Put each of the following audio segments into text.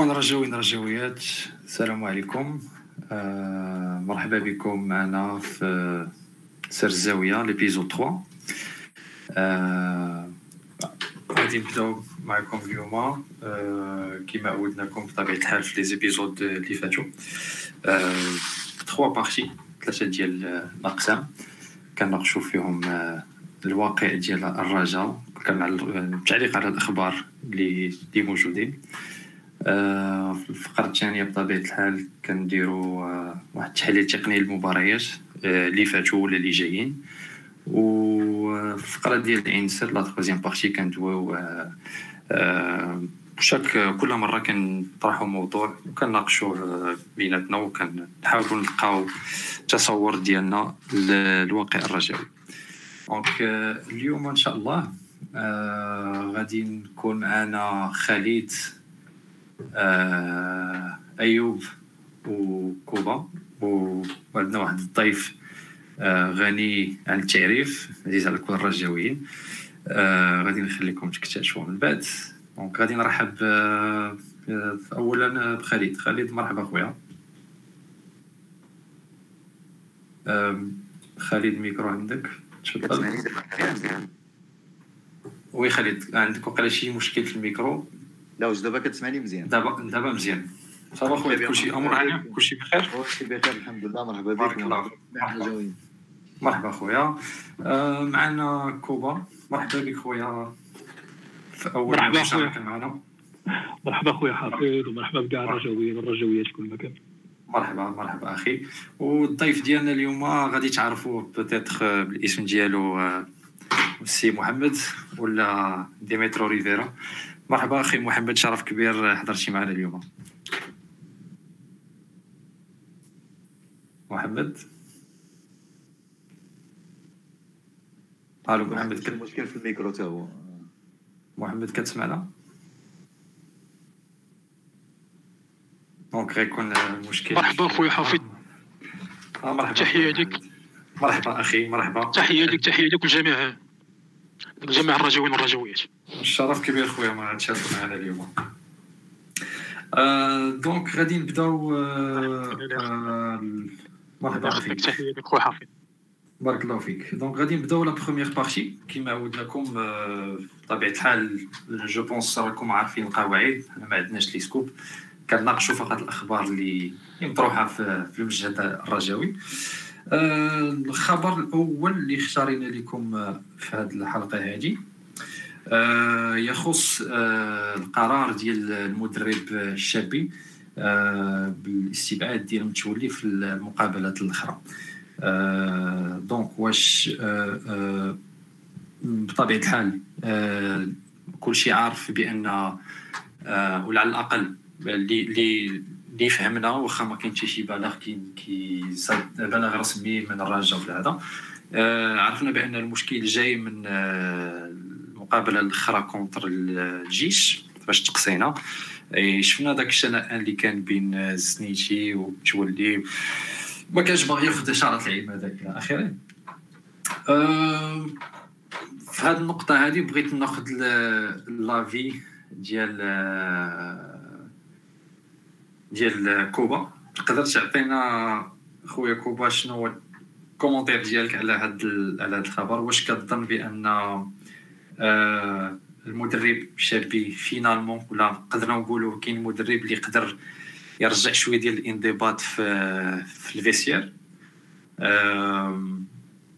إخوان رجاوين رجاويات السلام عليكم. آه مرحبا بكم معنا في سر الزاوية ليبيزود 3 آه غادي نبداو معكم اليوم. آه كما عودناكم بطبيعة الحال في لي زيبيزود اللي فاتوا. آه 3 بارتي ثلاثة ديال الأقسام. كنناقشوا فيهم آه الواقع ديال الرجاء التعليق على الأخبار اللي موجودين. آه، في الفقرة الثانية بطبيعة الحال كنديرو آه، واحد التحليل تقني للمباريات آه، اللي فاتوا ولا اللي جايين. وفي الفقرة ديال الانسر la troisième partie كندويو chaque كل مرة كنطرحو موضوع وكنناقشوه بيناتنا وكنحاولو نلقاو تصور ديالنا للواقع الرجوي donc اليوم إن شاء الله غادي نكون معنا خالد آه أيوب وكوبا وعندنا واحد الضيف آه غني عن التعريف عزيز على كل الرجاويين. آه غادي نخليكم تكتشفوا من بعد. donc غادي نرحب آه اولا بخالد. خالد مرحبا خويا. خالد الميكرو عندك؟ تفضل. oui خالد عندك وقيلا شي مشكل في الميكرو؟ لا واش دابا كتسمعني مزيان. دابا دابا مزيان. ça va خويا كلشي أمور عاليه كلشي بخير؟ كلشي بخير الحمد لله. مرحبا بك. مرحبا. مرحبا. خويا آه معنا كوبا. مرحبا بك خويا في أول مرحبا خويا معنا. مرحبا خويا حافظ ومرحبا بكاع الرجاويين والرجاويات في كل مكان. مرحبا مرحبا أخي. والضيف ديالنا اليوم غادي تعرفوه peut-être بالاسم ديالو السي محمد ولا ديمترو ريفيرا. مرحبا أخي محمد شرف كبير حضرتي معنا اليوم. محمد؟ ألو محمد كان مشكل في الميكرو تا هو محمد كتسمعنا؟ donc غيكون مشكل. مرحبا خويا حفيظ. آه مرحبا. تحية لك. مرحبا أخي مرحبا. تحية لك تحية لك والجميع جميع الرجويين والرجويات الشرف كبير خويا ما تشاركوا معنا اليوم. آه donc غادي نبداو آه آه مرحبا فيك تحية لك خويا حفيظ. بارك الله فيك. donc غادي نبداو la première partie كيما عودناكم بطبيعة الحال je pense راكم عارفين القواعد حنا ما عندناش les scoops. كنناقشوا فقط الأخبار اللي مطروحة في المشهد الرجاوي آه، الخبر الأول اللي اختارينا لكم آه، في هذه الحلقة هذه آه، يخص القرار ديال المدرب الشابي بالاستبعاد ديال المتولي في المقابلات الأخرى. دونك واش بطبيعة الحال كل شيء عارف بأن ولا على الأقل اللي اللي فهمنا واخا ما حتى شي بلاغ كي بلاغ رسمي من الرجاء ولا هذا. آه عرفنا بأن المشكل جاي من آه المقابلة الأخرى contre الجيش فاش تقصينا. شفنا داك الشناء اللي كان بين الزنيتي وتولي. ما كانش باغي ياخذ إشارة العلم هذاك إلى آخره. آه في هذه النقطة هذه بغيت ناخذ l'avis ديال آه ديال كوبا. تقدر تعطينا خويا كوبا شنو هو ال commentaire ديالك على هذا على هذا الخبر؟ واش كتظن بأن آه المدرب شابي finalement ولا نقدروا نقولوا كاين مدرب اللي يقدر يرجع شوية ديال الانضباط في في ال vestiaire آه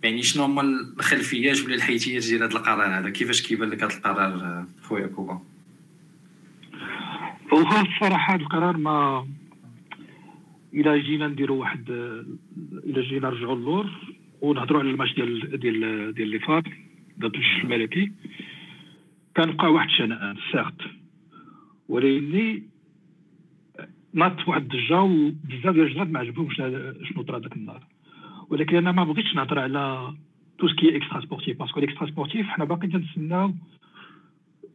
يعني شنو هما الخلفيات ولا الحيتيات ديال هذا القرار هذا؟ كيفاش كيبان لك هذا القرار خويا كوبا؟ هو الصراحة هذا القرار ما إلى جينا نديروا واحد إلى جينا نرجعوا للور ونهضروا على الماتش ديال ديال ديال اللي فات ضد الجيش الملكي. كنبقى واحد الشنآن سيغت ولكن ناط واحد الضجه وبزاف ديال الجنات ما عجبهمش شنو طرا ذاك النهار ولكن أنا ما بغيتش نهضر على tout ce qui extra sportif parce que ال extra sportif حنا باقي تنتسناو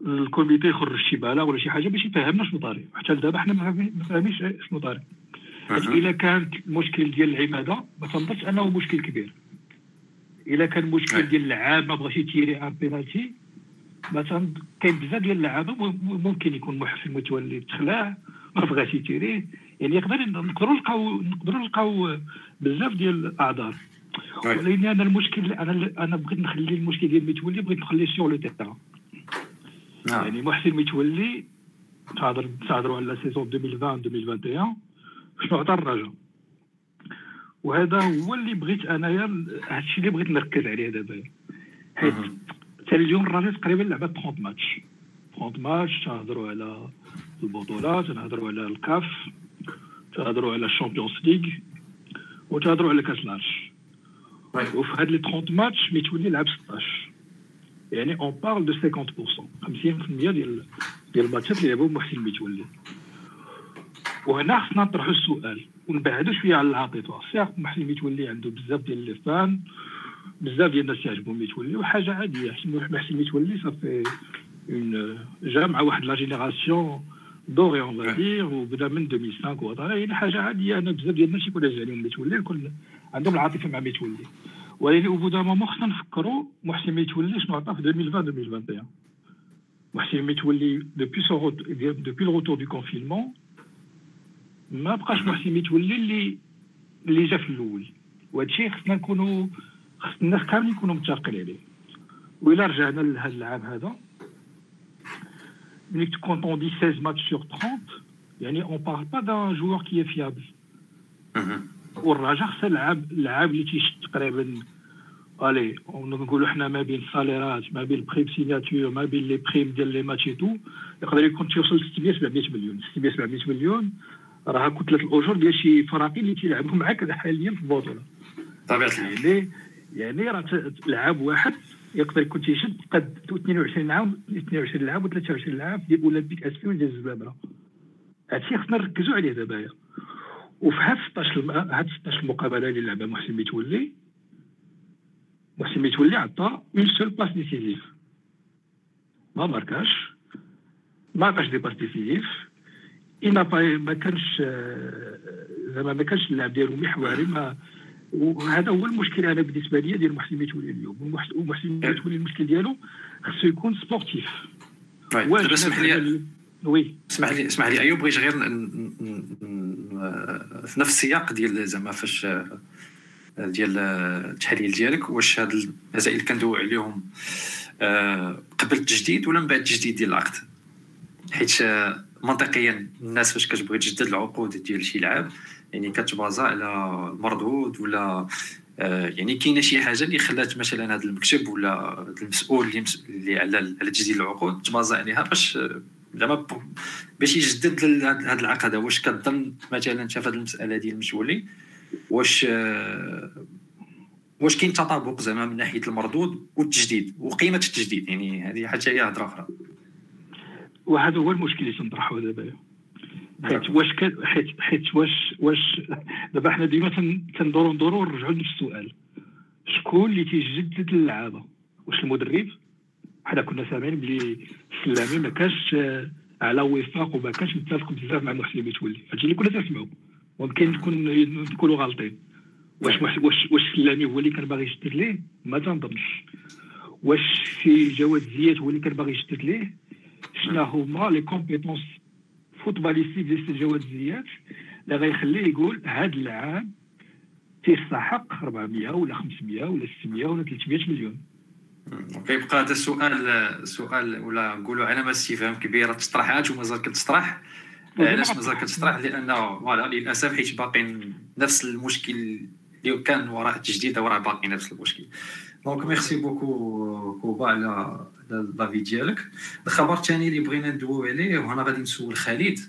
ال comité يخرج شي بلاغ ولا شي حاجة باش يفهمنا شنو طاري. حتى لدابا حنا ما فاهمينش شنو طاري. إلا كان المشكل ديال العمادة ما تنظنش أنه مشكل كبير. إلا كان المشكل ديال اللعاب ما بغاش ي tirer un penalty مثلا كاين بزاف ديال اللعابة ممكن يكون محسن متولي تخلع ما بغاش يتيريه يعني يقدر نقدروا نلقاو نقدروا نلقاو بزاف ديال الأعذار. ولكن أنا المشكل أنا أنا بغيت نخلي المشكل ديال متولي بغيت نخليه sur le terrain يعني محسن متولي تهضر تهضروا على saison 2020 2021 شنو عطى الرجاء وهذا هو اللي بغيت أنايا هادشي اللي بغيت نركز عليه دابا. حيت حتى اليوم الرجاء تقريبا لعبت 30 ماتش. 30 ماتش تهضروا على البطولات تهضروا على الكاف تهضروا على ال Champions League وتهضروا على كاس العرش. وفي هاد les 30 ماتش ميتولي لعب 16 يعني on parle de 50% 50% ديال ديال الماتشات اللي لعبوا محسن ميتولي وهنا خصنا نطرحوا السؤال. ونبعدوا شوية على العاطفه sûr محسن ميتولي عنده بزاف ديال les fans بزاف ديال الناس يعجبهم ميتولي وحاجة عادية. محسن ميتولي صافي اون جا مع واحد la génération dorée on va dire وبدا من 2005 وهذا يعني حاجة عادية. أنا بزاف ديال الناس يكون عليهم ميتولي الكل عندهم العاطفة مع ميتولي ولكن au bout d'un moment خصنا نفكروا محسن ميتولي شنو عطى في 2020 2021 محسن ميتولي depuis ce depuis le retour de confinement ما بقاش محسن ميتولي اللي اللي جا في الأول. وهادشي خصنا نكونوا خص الناس كاملين يكونوا متفقين عليه. وإلا رجعنا لهذا العام هذا ملي كنت on dit 16 matchs sur 30 يعني on parle pas d'un joueur qui est fiable والرجاء خصها لعاب لعاب اللي تيشد تقريبا ألي نقولوا حنا ما بين الصاليرات ما بين ال prime signature ما بين les primes ديال les matchs tout يقدر يكون تيوصل 600 700 مليون. 600 700 مليون راه كتله الأجور ديال شي فراقي اللي تيلعبوا معاك حاليا في البطولة. طبيعة يعني يعني راه لعاب واحد يقدر يكون تيشد قد 22 عام 22 لعاب و 23 لعاب ديال أولمبيك اسفي ولا الزبابرة. هادشي خصنا نركزوا عليه دابا وفي هاد 16 هاد 16 مقابله اللي لعبها محسن متولي محسن متولي عطى une seule passe décisive ما ماركاش. ما عطاش des passes décisives إنا ما كانش زعما ما كانش اللاعب ديالو محوري ما وهذا هو المشكل أنا بالنسبة لي ديال محسن متولي اليوم. ومحسن متولي المشكل ديالو خصو يكون sportif واش اسمح لي oui. اسمح لي اسمح لي أيوب بغيت غير في نفس السياق ديال زعما فاش ديال التحليل ديالك واش هاد المسائل اللي كندوي عليهم قبل التجديد ولا من بعد التجديد ديال العقد؟ حيت منطقيا الناس فاش كتبغي تجدد العقود ديال شي لاعب يعني كتبازا على المردود ولا آه يعني كاينة شي حاجة اللي خلات مثلا هذا المكتب ولا المسؤول اللي, على تجديد العقود تبازا عليها باش زعما باش يجدد هذا العقد. واش كظن مثلا انت في هذه المسألة ديال المسؤولين واش واش كاين تطابق زعما من ناحية المردود والتجديد وقيمة التجديد؟ يعني هذه حتى هي هضرة أخرى. وهذا هو المشكل اللي تنطرحه دابا. حيت واش كان حيت حيت واش واش دابا حنا ديما تندورو ندورو نرجعوا لنفس السؤال. شكون اللي تيجدد اللعابة؟ واش المدرب؟ حنا كنا سامعين بلي السلامي ما كانش على وفاق وما كانش متفق بزاف مع محسن متولي هادشي اللي كنا تنسمعوا ممكن نكون نكونوا غالطين واش واش واش السلامي هو اللي كان باغي يشدد ليه؟ ما تنظنش. واش في جواد زيات هو اللي كان باغي يشدد ليه؟ شنو هما les compétences footballistiques ديال جواد زيات اللي غيخليه يقول هذا العام تيستحق 400 ولا 500 ولا 600 ولا 300 مليون. كيبقى هذا السؤال سؤال ولا نقولوا علامه استفهام كبيرة تطرحات ومازال كتطرح علاش مازال كتطرح لأنه voilà للأسف حيت باقي نفس المشكل اللي كان وراء التجديد وراه باقي نفس المشكل. donc merci beaucoup كوبا على l'avis ديالك. الخبر الثاني اللي بغينا ندويو عليه وهنا غادي نسول خالد.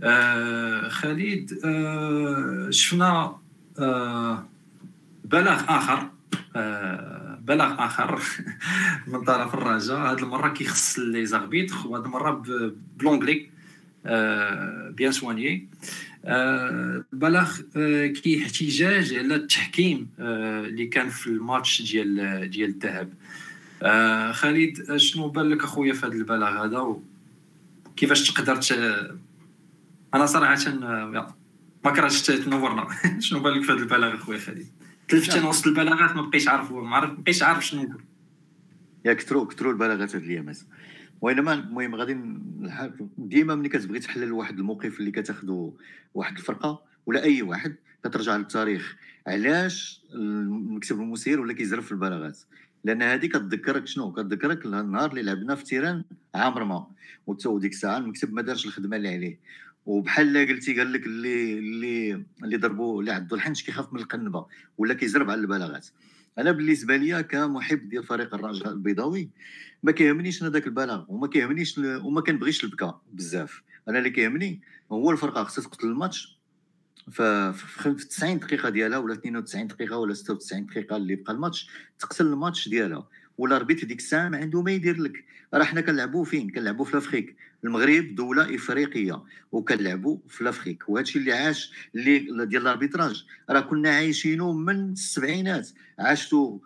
آه خالد آه شفنا آه بلاغ آخر. آه بلاغ آخر من طرف الرجاء هذه المرة كيخص les arbitres وهذه المرة ب l'anglais آه bien soigné آه بلاغ آه كي احتجاج على التحكيم آه اللي كان في الماتش ديال ديال الذهب. آه خالد شنو بان لك أخويا في هذا البلاغ هذا؟ وكيفاش تقدر أنا صراحة ما كرهتش تنورنا. شنو بان لك في هذا البلاغ أخويا خالد؟ تلفت أنا وسط البلاغات؟ ما بقيتش عارف ما بقيتش عارف شنو نقول يا كثروا كثروا البلاغات هاد الايامات وإنما المهم غادي ديما ملي كتبغي تحلل واحد الموقف اللي كتاخذو واحد الفرقة ولا أي واحد كترجع للتاريخ. علاش المكتب المسير ولا كيزرف في البلاغات؟ لأن هذه كتذكرك شنو؟ كتذكرك النهار اللي لعبنا في تيران عام رما وتا ديك الساعة المكتب ما دارش الخدمة اللي عليه. وبحال قلتي قال لك اللي اللي اللي ضربوا اللي عندو الحنش كيخاف من القنبة ولا كيزرب على البلاغات. أنا بالنسبة لي كمحب ديال فريق الرجاء البيضاوي ما كيهمنيش أنا داك البلاغ وما كيهمنيش وما كنبغيش البكا بزاف. أنا اللي كيهمني هو الفرقة خصها تقتل الماتش في 90 دقيقة ديالها ولا 92 دقيقة ولا 96 دقيقة اللي بقى الماتش تقتل الماتش ديالها. وال arbitre ديك الساعة ما عنده ما يدير لك. راه حنا كنلعبوا فين؟ كنلعبوا في l'Afrique المغرب دولة إفريقية وكنلعبوا في l'Afrique وهذا الشيء اللي عاش اللي ديال ال arbitrage. راه كنا عايشينه من السبعينات. عاشتو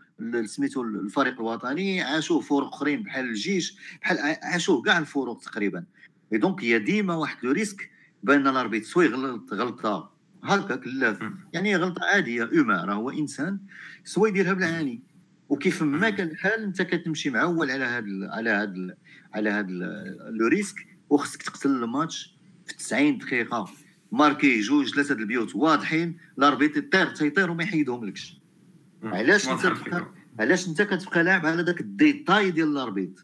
سميتو الفريق الوطني عاشوه فرق أخرين بحال الجيش بحال عاشوه كاع الفروق تقريبا. et donc هي ديما واحد le risque بان ال arbitre soit يغلط غلطة هكاك. مم. يعني غلطة عادية humaine راه هو إنسان soit يديرها بالعاني. وكيف ما كان الحال انت كتمشي معول على هذا على هذا على هذا le risque وخصك تقتل الماتش في 90 دقيقة. marquer جوج ثلاثة البيوت واضحين ال arbitre يطير تيطير وما يحيدهمش لكش. علاش انت. علاش انت كتبقى لاعب على ذاك ال détail ديال ال arbitre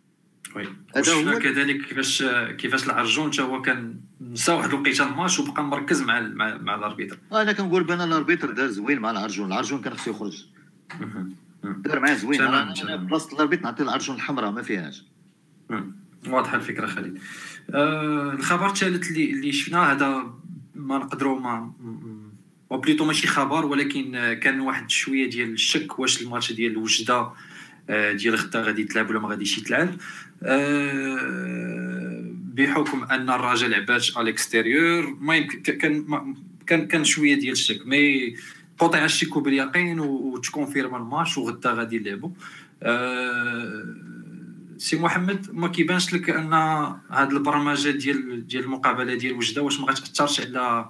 هذا هو- كذلك كيفاش كيفاش العرجون حتى هو كان نسى واحد الوقيته الماتش وبقى مركز مع ال- مع, مع الاربيتر أنا كنقول بأن ال arbitre دار زوين مع العرجون العرجون كان خصو يخرج. دار معاه زوين. أنا. بلاصة ال arbitre نعطي العرجون الحمراء ما فيهاش. واضحة الفكرة خالد آه الخبر الثالث اللي اللي شفناه هذا ما نقدروا ما ou plutôt ماشي خبر ولكن آه، كان واحد شوية ديال الشك واش الماتش ديال وجدة آه، ديال غدا غادي يتلعب ولا ما غاديش يتلعب. آه، بحكم أن الرجاء لعبات على ال extérieur ما يمكن كان كان كان شوية ديال الشك mais قطع الشك باليقين و- وت confirme الماتش وغدا غادي يلعبوا آه، سي محمد ما كيبانش لك أن هاد البرمجة ديال ديال المقابلة ديال وجدة واش ما غاتأثرش على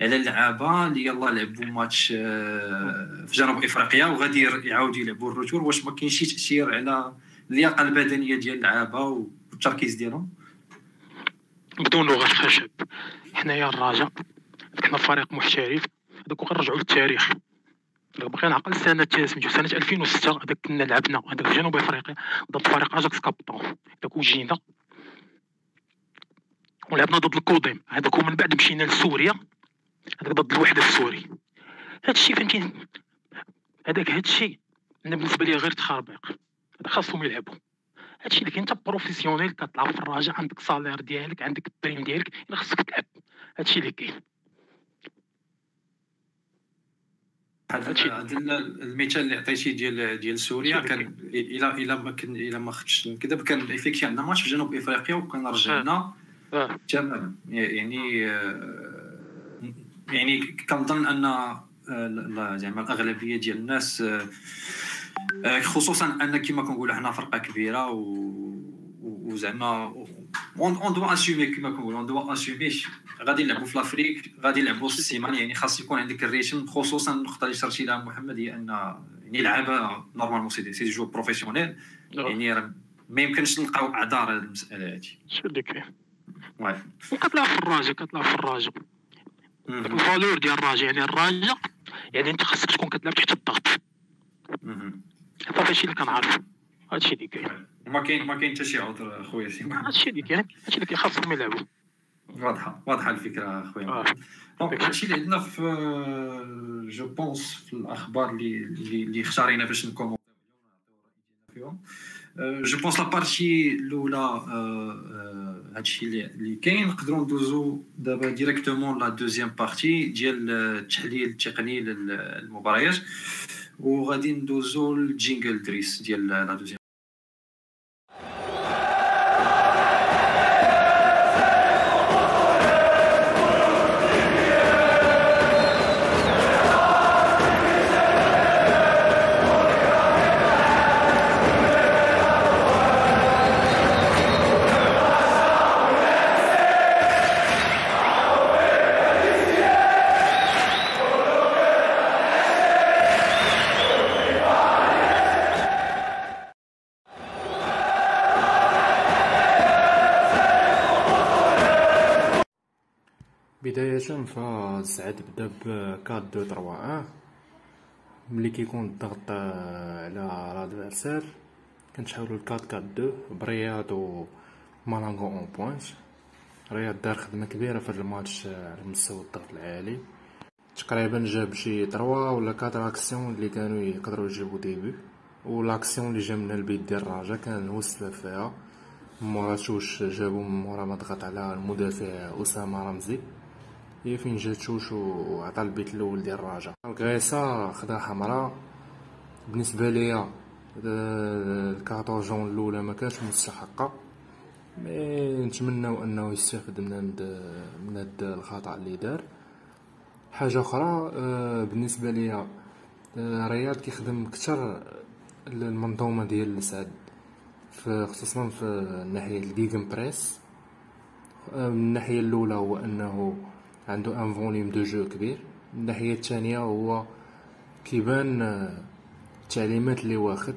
على اللعابة اللي يلا لعبوا ماتش آه، في جنوب إفريقيا وغادي يعاودوا يلعبوا ال retour واش ما كاينش شي تأثير على اللياقة البدنية ديال اللعابة والتركيز ديالهم؟ بدون لغة خشب حنايا الرجاء حنا فريق محترف. هذاك كنرجعوا للتاريخ. بقينا نعقل سنة سميتو سنة 2006 هذاك كنا لعبنا هذاك في جنوب إفريقيا ضد فريق أجاكس كابطون هذاك وجينا ولعبنا ضد الكوديم هذاك ومن بعد مشينا لسوريا. هذاك ضد الوحدة السوري. هذا الشيء فهمتي هذاك هذا الشيء أنا بالنسبة لي غير تخربيق. هذا خاصهم يلعبوا. هادشي اللي انت professionnel كتلعب في الرجاء عندك salaire ديالك عندك ال prime ديالك إلا خصك تلعب. هادشي اللي كاين. هذا المثال اللي عطيتي ديال ديال سوريا كان إلى إلى ما كان إلى ما خفتش نكذب كان ايفيكتي عندنا ماتش في جنوب إفريقيا وكان رجعنا آه. تماما. يعني آه، يعني كنظن أن آه، زعما الأغلبية ديال الناس آه، آه، خصوصا أن كما كنقولوا حنا فرقة كبيرة و وزعما on doit assumer كما كنقولوا on doit assumer غادي نلعبوا في l'Afrique غادي نلعبوا في السيمان يعني خاص يكون عندك ال rythme خصوصا النقطة اللي شرتي لها محمد هي أن يعني لعابه normalement c'est c'est jeu professionnel يعني راه ما يمكنش نلقاو أعذار على المساله هذه هادشي. اللي كاين؟ وكتلعب في الرجاء كتلعب في مهم. ال valeur ديال الرجاء يعني الرجاء يعني أنت خاصك تكون كتلعب تحت الضغط. هذا الشيء اللي كنعرف هادشي اللي كاين. ما كاين ما كاين حتى شي عذر خويا سيما هادشي اللي كاين هادشي اللي كاين خاصهم يلعبوا. واضحة واضحة الفكرة خويا آه donc هادشي اللي عندنا في je pense في الأخبار اللي اللي, اختارينا باش ن commente فيهم. je pense la partie الاولى آه، آه، هادشي اللي كاين نقدروا ندوزو دابا directement la deuxième partie ديال التحليل التقني للمباريات وغادي ندوزو الجينجل دريس ديال لا دوزيام فالسعد بدا ب 4 2 3 1 ملي كيكون الضغط على l'adversaire كنتحاولو ل 4 4 2 برياض و مالانغو en pointe رياض دار خدمة كبيرة في الماتش على مستوى الضغط العالي. تقريبا جاب شي 3 ولا 4 actions اللي كانوا يقدروا يجيبو des buts. و l'action اللي جا من البيت ديال الرجا كان هو السبب فيها. مورا touche جابو مورا ما ضغط على المدافع أسامة رمزي. هي فين جات touche و عطا البيت الأول ديال الرجا الكريسا خدا حمراء. بالنسبة ليا ال carton jaune الأولى ما كانش مستحقة. mais نتمناو أنه يستافد من هاد من هاد الخطأ اللي دار. حاجة أخرى بالنسبة ليا رياض كيخدم كتر المنظومة ديال السعد. خصوصا في الناحية ال gegenpress. من الناحية الأولى هو أنه عنده un volume de jeu كبير. الناحية الثانية هو كيبان التعليمات اللي واخد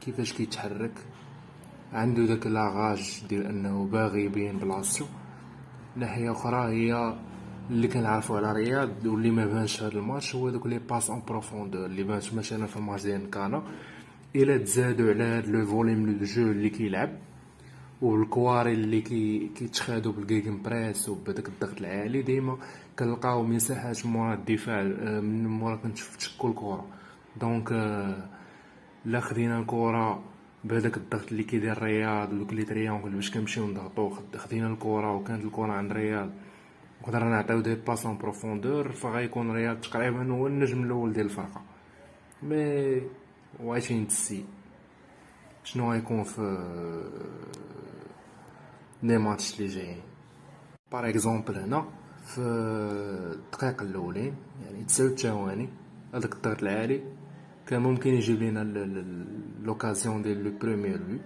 كيفاش كيتحرك. عنده داك la rage ديال أنه باغي يبين بلاصتو. ناحية أخرى هي اللي كنعرفو على رياض واللي ما بانش هاد الماتش هو دوك les passes en profondeur اللي بانش مثلا في الماتش ديال كانا إلا تزادو على هاد le volume de jeu اللي كيلعب والكواري اللي كي كيتخادو بال gegenpress وبداك الضغط العالي ديما كنلقاو مساحات مورا الدفاع من مورا كنتشكو الكره donc لا خدينا الكره بهداك الضغط اللي كيدير الرياض ودوك les triangles باش كنمشيو نضغطو خدينا الكره وكانت الكره عند الرياض. وقدرنا نعطيو des passes en profondeur فغيكون الرياض تقريبا هو النجم الأول ديال الفرقة. mais وعايشين تسي شنو غيكون في les matchs لي جايين. par exemple هنا في الدقائق الاولين يعني تسعود ثواني هذاك الضغط العالي كان ممكن يجيب لينا l'occasion ديال le premier but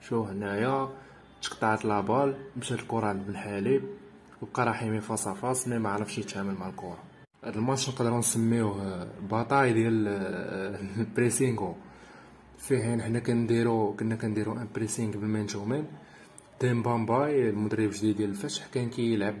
شو هنايا تقطعت la balle مشات الكرة عند بن حليب وبقى رحيمي face face mais ما عرفش يتعامل مع الكرة. هاد الماتش نقدروا نسميوه bataille ديال ال pressing وفيه حنا كنديرو كنا كنديرو un pressing بال man to man تيم بامباي المدرب الجديد ديال الفتح كان كيلعب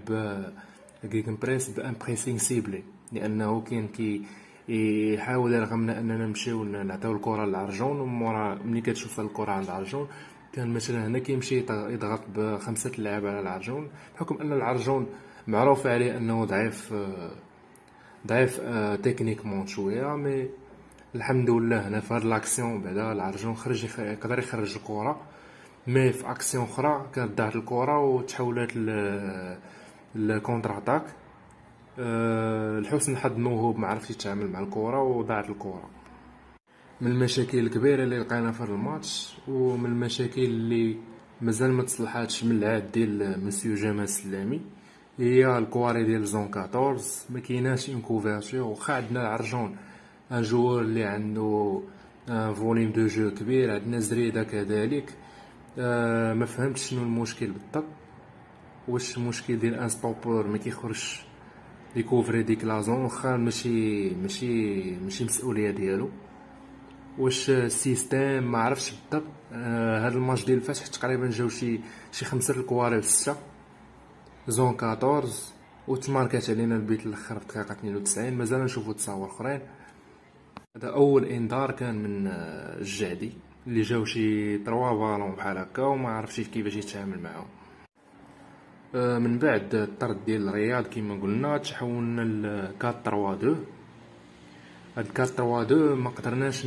gegenpress ب un pressing ciblé لأنه كاين كي يحاول يرغمنا أننا نمشيو نعطيو الكرة للعرجون ومورا ملي كتشوف الكرة عند العرجون كان مثلا هنا كيمشي يضغط بخمسة اللعاب على العرجون بحكم أن العرجون معروف عليه أنه ضعيف ضعيف techniquement شوية mais الحمد لله هنا في هاد l'action بعدا العرجون خرج يقدر يخرج الكرة. mais في أكسيون أخرى كانت ضاعت الكره وتحولت ل contre-attaque. لحسن الحظ موهوب ما عرفش يتعامل مع الكره وضاعت الكره من المشاكل الكبيرة اللي لقينا في الماتش ومن المشاكل اللي مازال ما تصلحاتش من العهد ديال مسيو جمال السلامي هي الكواري ديال zone 14 ما كايناش une couverture واخا عندنا العرجون un joueur اللي عنده volume de jeu كبير عندنا زريدة كذلك. آه ما فهمتش شنو المشكل بالضبط. واش المشكل ديال un stoppeur ما كيخرجش يكوفري ديك la zone واخا ماشي ماشي ماشي مسؤولية ديالو. واش ال système ما عرفتش بالضبط آه هاد الماتش ديال الفتح تقريبا جاو شي شي خمسة الكواري في ستة. zone 14 و تماركات علينا البيت الآخر في دقيقة 92 مازال نشوفو تصاور أخرين. هذا أول إنذار كان من الجعدي اللي جاو شي 3 ballons بحال هكا وما عرفش كيفاش يتعامل معاهم. من بعد الطرد ديال الرياض كما قلنا تحولنا ل 4 3 2 هاد 4 3 2 ما قدرناش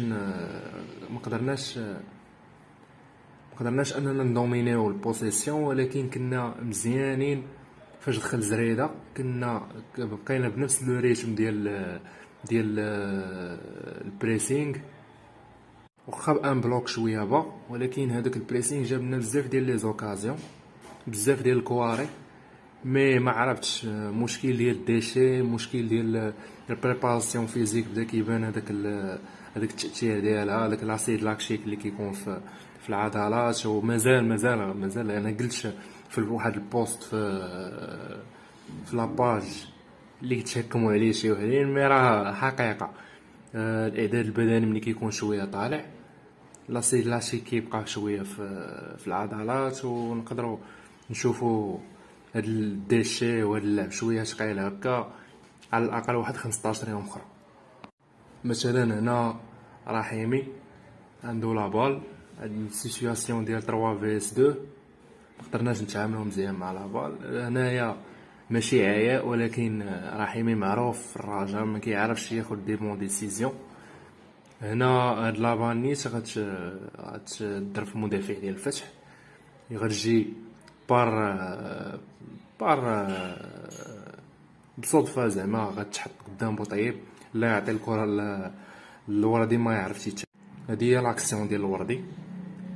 ما قدرناش ما قدرناش أننا ندومينيو ال possession ولكن كنا مزيانين فاش دخل زريدة كنا بقينا بنفس le rythme ديال ديال ال pressing واخا ب un bloc شوية bas ولكن هذاك ال pressing جاب لنا بزاف ديال les occasions بزاف ديال الكواري mais ما عرفتش مشكل ديال déchets مشكل ديال ال préparation physique بدا كيبان هذاك هذاك التاثير ديالها هذاك l'acide lactique اللي كيكون في في العضلات ومازال مازال مازال أنا قلت في واحد ال post في في la page اللي كيتحكموا عليه شي وحدين mais راه حقيقة. الإعداد البدني ملي كيكون شوية طالع. l'acide lactique كيبقى شوية في في العضلات ونقدروا نشوفوا هاد ال déchets وهاد اللعب شوية ثقيل هكا. على الأقل واحد 15 يوم أخرى. مثلا هنا رحيمي عنده la balle. هاد ال situation ديال 3 vs 2 مقدرناش نتعاملو مزيان مع la balle. هنايا ماشي عياء ولكن رحيمي معروف الرجاء ما كيعرفش ياخد des bonnes décisions هنا هاد la balle نيت غتضرب في مدافع ديال الفتح. غتجي par par بصدفة زعما غتحط قدام بوطيب لا يعطي الكرة الوردي ما يعرف تيت هادي هي l'action ديال الوردي.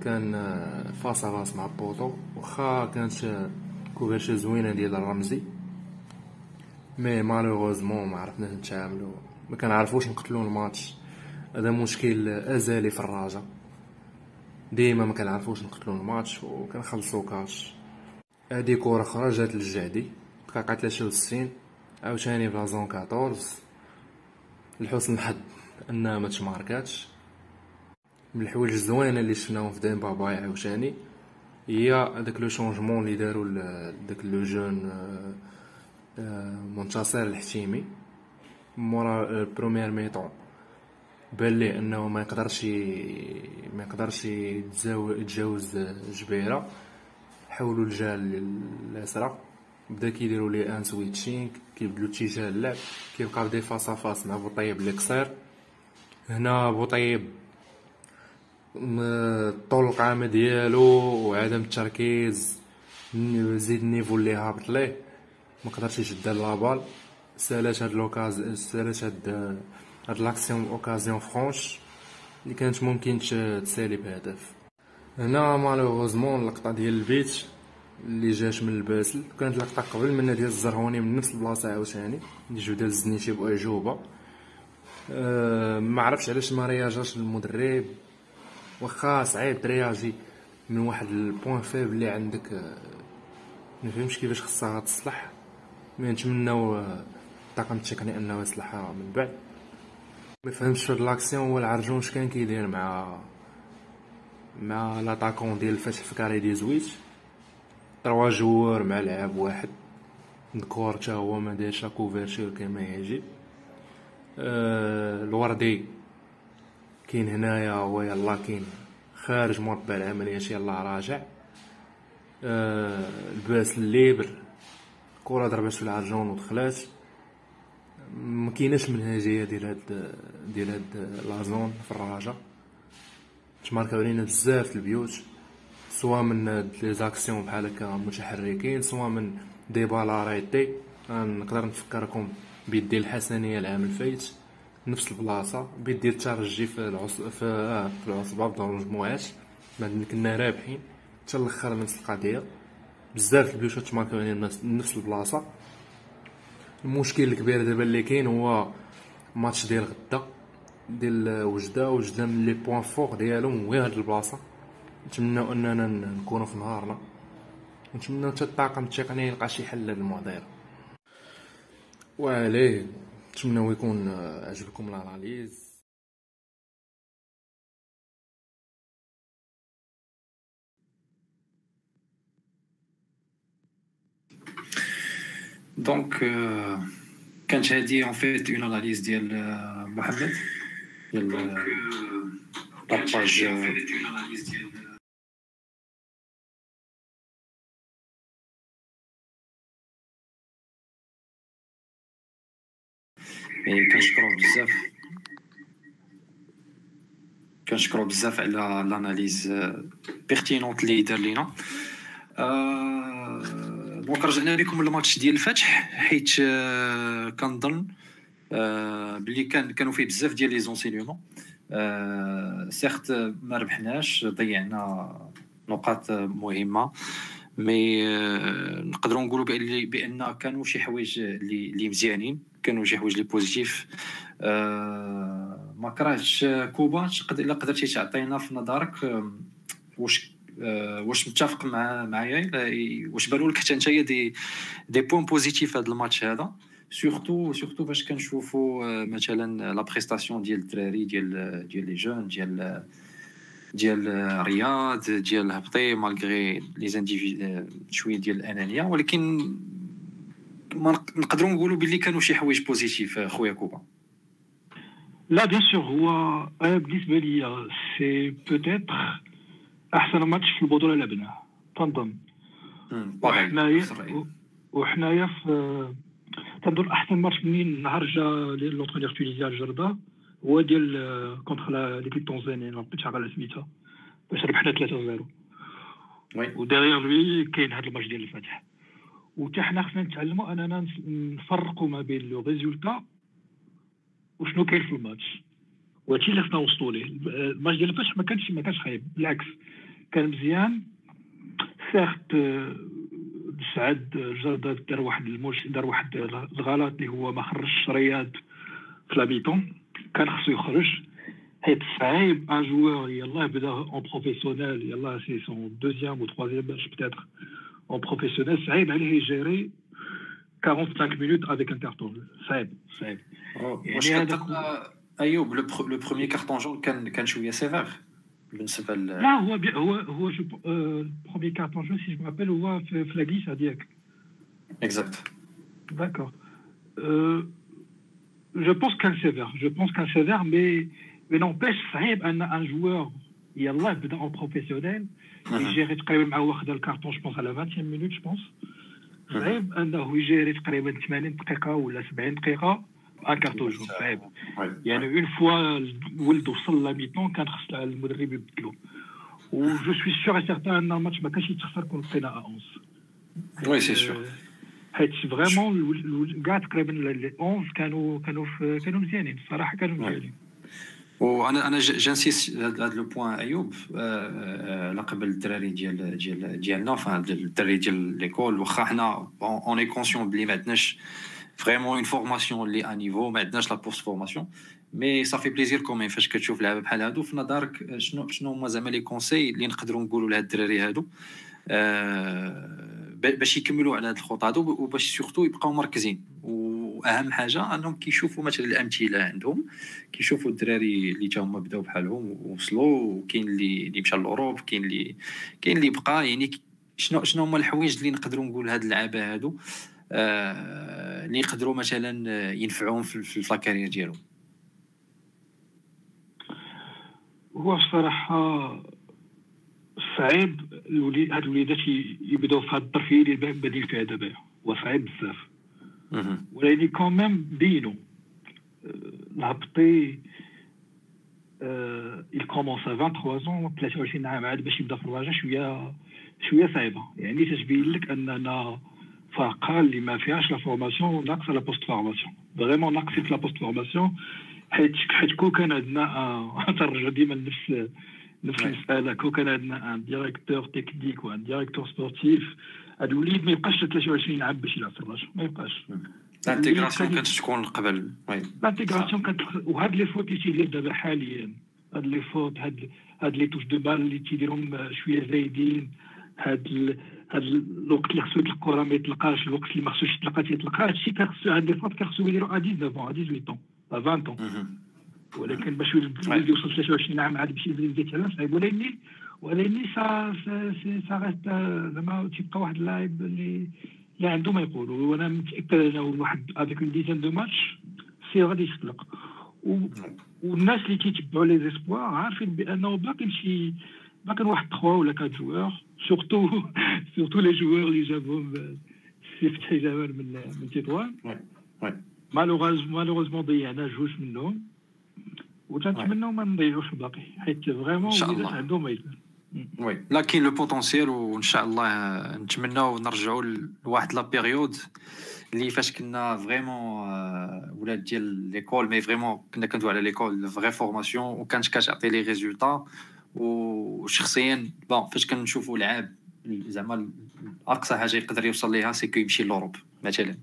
كان face face مع بوطو واخا كانت كوفرشي زوينة ديال الرمزي mais malheureusement ما عرفناش نتعاملو. ما كنعرفوش نقتلو الماتش. هذا مشكل ازلي في الراجا ديما ما كنعرفوش نقتلو الماتش وكنخلصو كاش. هادي كورة أخرى جات للجعدي دقيقة 63 عاوتاني في la zone 14 لحسن الحظ انها ما تماركاتش من الحوايج الزوينة اللي شفناهم في ديمبا باي عاوتاني هي هذاك le changement اللي دارو داك le jeune منتصر الحتيمي. مورا ال première mi-temps بان ليه انه ما يقدرش ما يقدرش يتجاوز جبيرة. حولوا الجهه اليسرى. بدا كيديروا ليه en: un switching كيبدلوا اتجاه اللعب كيبقى بدي face face مع بوطيب اللي قصير هنا بوطيب طول القامه ديالو وعدم التركيز زيد ال niveau اللي هابط ليه. ما قدرش يشد la balle. سألات هاد لوكاز سألات هاد هاد لاكسيون اوكازيون فرونش اللي كانت ممكن تسالي بهدف هنا مالوغوزمون اللقطه ديال البيت اللي جات من الباسل كانت لقطه قبل من ديال الزرهوني من نفس البلاصه عاوتاني اللي ديال الزنيشي باعجوبه أه ما عرفتش علاش ما رياجاش المدرب واخا صعيب ترياجي من واحد البوان فيب اللي عندك ما فهمش كيفاش خصها تصلح مي نتمناو الطاقم التقني انه يصلحها من بعد ما فهمتش في لاكسيون هو العرجون كان كيدير مع مع لاطاكون ديال الفتح في كاري دي زويت تروا جوار مع لعاب واحد نكور تا هو ما دارش كوفرتور كما يجب أه الوردي كاين هنايا هو يلا كاين خارج مربع العمليات يلا راجع. أه ال passe libre كرة ضربات في العرجون ودخلات ما كايناش منهجيه ديال هاد ديال هاد la zone في الراجا. تماركاو علينا بزاف البيوت soit من les actions بحال هكا متحركين soit من des balles arrêtées نقدر نفكركم ب but ديال الحسنية العام الفايت نفس البلاصة ب but ديال الترجي في العص في, آه في العصبه بدون مجموعات بعد كنا رابحين حتى الأخر نفس القضية بزاف البيوت تماركاو علينا نفس البلاصة. المشكل الكبير دابا اللي كاين هو ماتش ديال غدا ديال وجدة. وجدة من les points forts ديالهم هو هاد البلاصة. نتمنى أننا نكونوا في نهارنا. نتمنى حتى الطاقم التقني يلقى شي حل للمعضله وعليه نتمنى يكون عجبكم ال analyse. Donc كانت هادي en fait une analyse ديال محمد ديال la page كنشكرو بزاف كنشكرو بزاف على ال analyse pertinente اللي دار لينا donc رجعنا لكم الماتش ديال الفتح حيت كنظن بلي كان كانوا فيه بزاف ديال les enseignements certes ما ربحناش ضيعنا نقاط مهمة mais نقدروا نقولوا بأن كانوا شي حوايج اللي مزيانين كانوا شي حوايج اللي positifs ما كوبا الا قدرتي تعطينا في نظرك واش واش متفق مع معايا واش بانوا لك حتى نتايا des des points positifs هذا الماتش هذا. surtout surtout فاش كنشوفوا مثلا la prestation ديال الدراري ديال ديال les jeunes ديال ديال رياض ديال الهبطي malgré les individus شوية ديال الانانيه ولكن ما نقدروا نقولوا باللي كانوا شي حوايج positifs خويا كوبا. لا bien sûr هو بالنسبة لي c'est peut-être أحسن ماتش في البطولة لعبناه تنظن وحنايا وحنايا في تنظن أحسن ماتش منين نهار جا l'entraîneur تونيزيا الجرده هو ديال contre l'équipe تونزانيا ما بقيتش على سميتها باش ربحنا 3 0 و derrière lui كاين هذا الماتش ديال الفتح وتا حنا خصنا نتعلموا أننا نفرقوا ما بين le résultat وشنو كاين في الماتش. وهادشي اللي خصنا نوصلوا ليه. الماتش ديال الفتح ما كانش ما كانش خايب. بالعكس كان مزيان. certes سعد جردة دار واحد المش دار واحد الغلط اللي هو ما خرجش رياض في la mi-temps كان خصو يخرج. حيت صعيب ان جوور يلاه بدأ اون بروفيسيونيل يلاه سي سون دوزيام و تخوازيام ماتش بتاتر اون بروفيسيونيل صعيب عليه يجيري 45 minutes avec un carton صعيب صعيب. واش ايوب لو بروميير كارتون جون كان كان شوية سيفير بالنسبة لا هو بي هو هو جو بروميير كارتون جون سي جو مابيل هو في لا غليسه ديالك اكزاكت داكور je pense qu'un sévère. Je pense qu'un sévère, mais, mais n'empêche, صعيب ان un joueur يلاه بدا en professionnel يجيري تقريبا مع واخد الكارتون جو بونس على 20 مينوت جو بونس صعيب انه يجيري تقريبا 80 دقيقه ولا 70 دقيقه ان كارتون جون صعيب يعني اون فوا ولد وصل لا ميتون كان خص المدرب يبدلو و جو سوي سيغ اي سيغتان أن الماتش ما كانش يتخسر كون بقينا 11 وي سي سيغ حيت vraiment كاع تقريبا les 11 كانوا كانوا كانوا مزيانين. الصراحه كانوا مزيانين. وأنا أنا j'insiste هذا le point ايوب على قبل الدراري ديال ديال ديالنا enfin الدراري ديال l'école واخا حنا on est conscient بلي ما عندناش vraiment une formation اللي à niveau ما عندناش la post-formation mais ça fait plaisir quand même فاش كتشوف لعبه بحال هادو في نظرك شنو شنو هما زعما les conseils اللي نقدروا نقولوا لهاد الدراري هادو باش يكملوا على هذه الخطى هذو وباش surtout يبقاو مركزين واهم حاجة انهم كيشوفوا مثلا الامثله عندهم كيشوفوا الدراري اللي تا هما بداو بحالهم ووصلوا وكاين اللي اللي مشى l'Europe كاين اللي كاين اللي بقى يعني شنو شنو هما الحوايج اللي نقدروا نقول هاد اللعابه هادو آه اللي يقدروا مثلا ينفعوهم في, la carrière ديالهم. هو الصراحه صعيب الولي هاد الوليدات يبداو في هاد الظرف اللي بادين فيها دابا. وصعيب بزاف. ولكن quand même بينو. الهبطي il commence à 23 ans 23 عام عاد باش يبدا في الرجاء شوية شوية صعيبة. يعني تتبين لك أننا فرقه اللي ما فيهاش la formation ناقصه la post-formation vraiment ناقصين في la post-formation حيت حيت كون كان عندنا ترجع ديما نفس نفس المسألة. كون كان عندنا un directeur technique و un directeur sportif هذا الوليد ما يبقاش 23 عام باش يلعب في الرجاء ما يبقاش. ال intégration كانت تكون قبل؟ ال intégration كانت وهاد les fautes اللي تيدير دابا حاليا. هاد les fautes هاد هاد les touches de balle اللي تيديرهم شوية زايدين. هاد هاد الوقت اللي خصو الكره ما يطلقهاش الوقت اللي ما خصوش يطلقها تيطلقها هادشي كان خصو هاد les fautes كان خصو يديرو à 19 à 18 20 ولكن باش الولد يوصل 23 عام عاد باش يبدا يتعلم صعيب ولكن ولكن ça ça reste زعما تيبقى واحد اللاعب اللي اللي عنده ما يقولوا وأنا متأكد أنه واحد avec une dizaine de matchs c'est غادي يخلق والناس اللي كيتبعوا les espoirs عارفين بأنه باقي شي باقي واحد 3 ولا 4 joueurs surtout surtout les joueurs اللي جابهم سي فتحي جمال من من تطوان malheureusement ضيعنا جوج منهم وتنتمناو ما نضيعوش الباقي حيت vraiment وليدات عندهم ما oui لا كاين le potentiel وان شاء الله نتمناو نرجعوا لواحد la période اللي فاش كنا vraiment ولاد ديال l'école mais vraiment كنا كندوي على l'école vraie formation وكانت كتعطي les résultats وشخصيا bon فاش كنشوفوا لعاب زعما أقصى حاجة يقدر يوصل ليها c'est que يمشي l'Europe مثلا.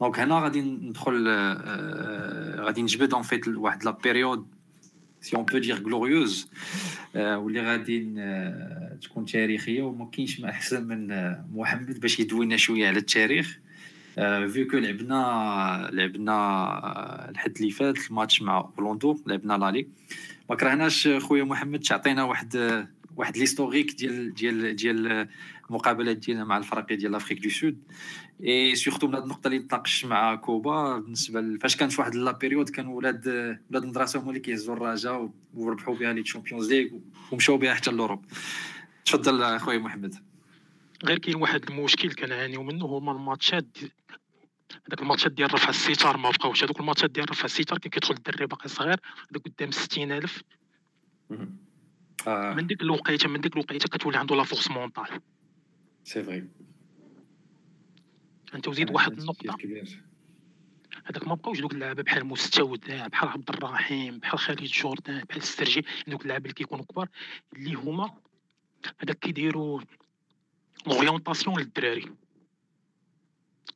donc هنا غادي ندخل غادي نجبد en fait واحد la période si on peut dire glorieuse واللي غادي تكون تاريخية وما كاينش ما أحسن من محمد باش يدوي لنا شوية على التاريخ. vu que لعبنا لعبنا الحد اللي فات الماتش مع بلوندو لعبنا l'aller ما كرهناش خويا محمد تعطينا واحد واحد l'historique ديال ديال ديال المقابلات ديالنا مع الفرقي ديال l'Afrique du Sud. et surtout من هذه النقطة اللي تناقش مع كوبا بالنسبة فاش كانت واحد la période كانوا ولاد ولاد المدرسة هما اللي كيهزوا الرجاء وربحوا بها les Champions League ومشاو بها حتى l'Europe تفضل اخويا محمد. غير كاين واحد المشكل كنعانيو منه هما الماتشات هذاك الماتشات ديال رفع الستار ما بقاوش. هذوك الماتشات ديال رفع الستار كان كيدخل الدري باقي صغير هذا قدام 60000 آه. من ديك الوقيته من ديك الوقيته كتولي عنده la force mentale c'est vrai انت وزيد واحد النقطة. هذاك ما بقاوش دوك اللعابه بحال مستودع بحال عبد الرحيم بحال خالد جوردان بحال السرجي دوك اللعابه اللي كيكونوا كبار اللي هما هذاك كيديروا l'orientation للدراري.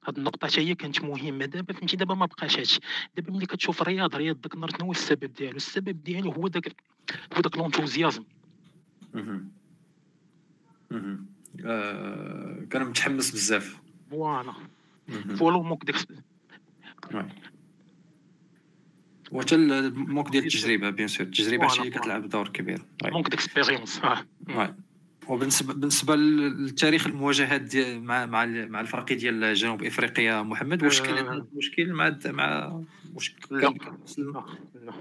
هاد النقطة حتى هي كانت مهمة. دابا فهمتي دابا ما بقاش هادشي. دابا ملي كتشوف الرياض رياض داك النهار شنو هو السبب ديالو؟ السبب ديالو هو داك هو داك l'enthousiasme آه، كان متحمس بزاف. voilà. voilà manque d'ex وحتى ال manque ديال التجربة bien sûr. التجربة هي كتلعب دور كبير. manque d'expérience وبالنسبه بالنسبة للتاريخ المواجهات مع مع مع الفرقي ديال جنوب إفريقيا محمد واش كان آه. المشكل مع مع واش لا. لا.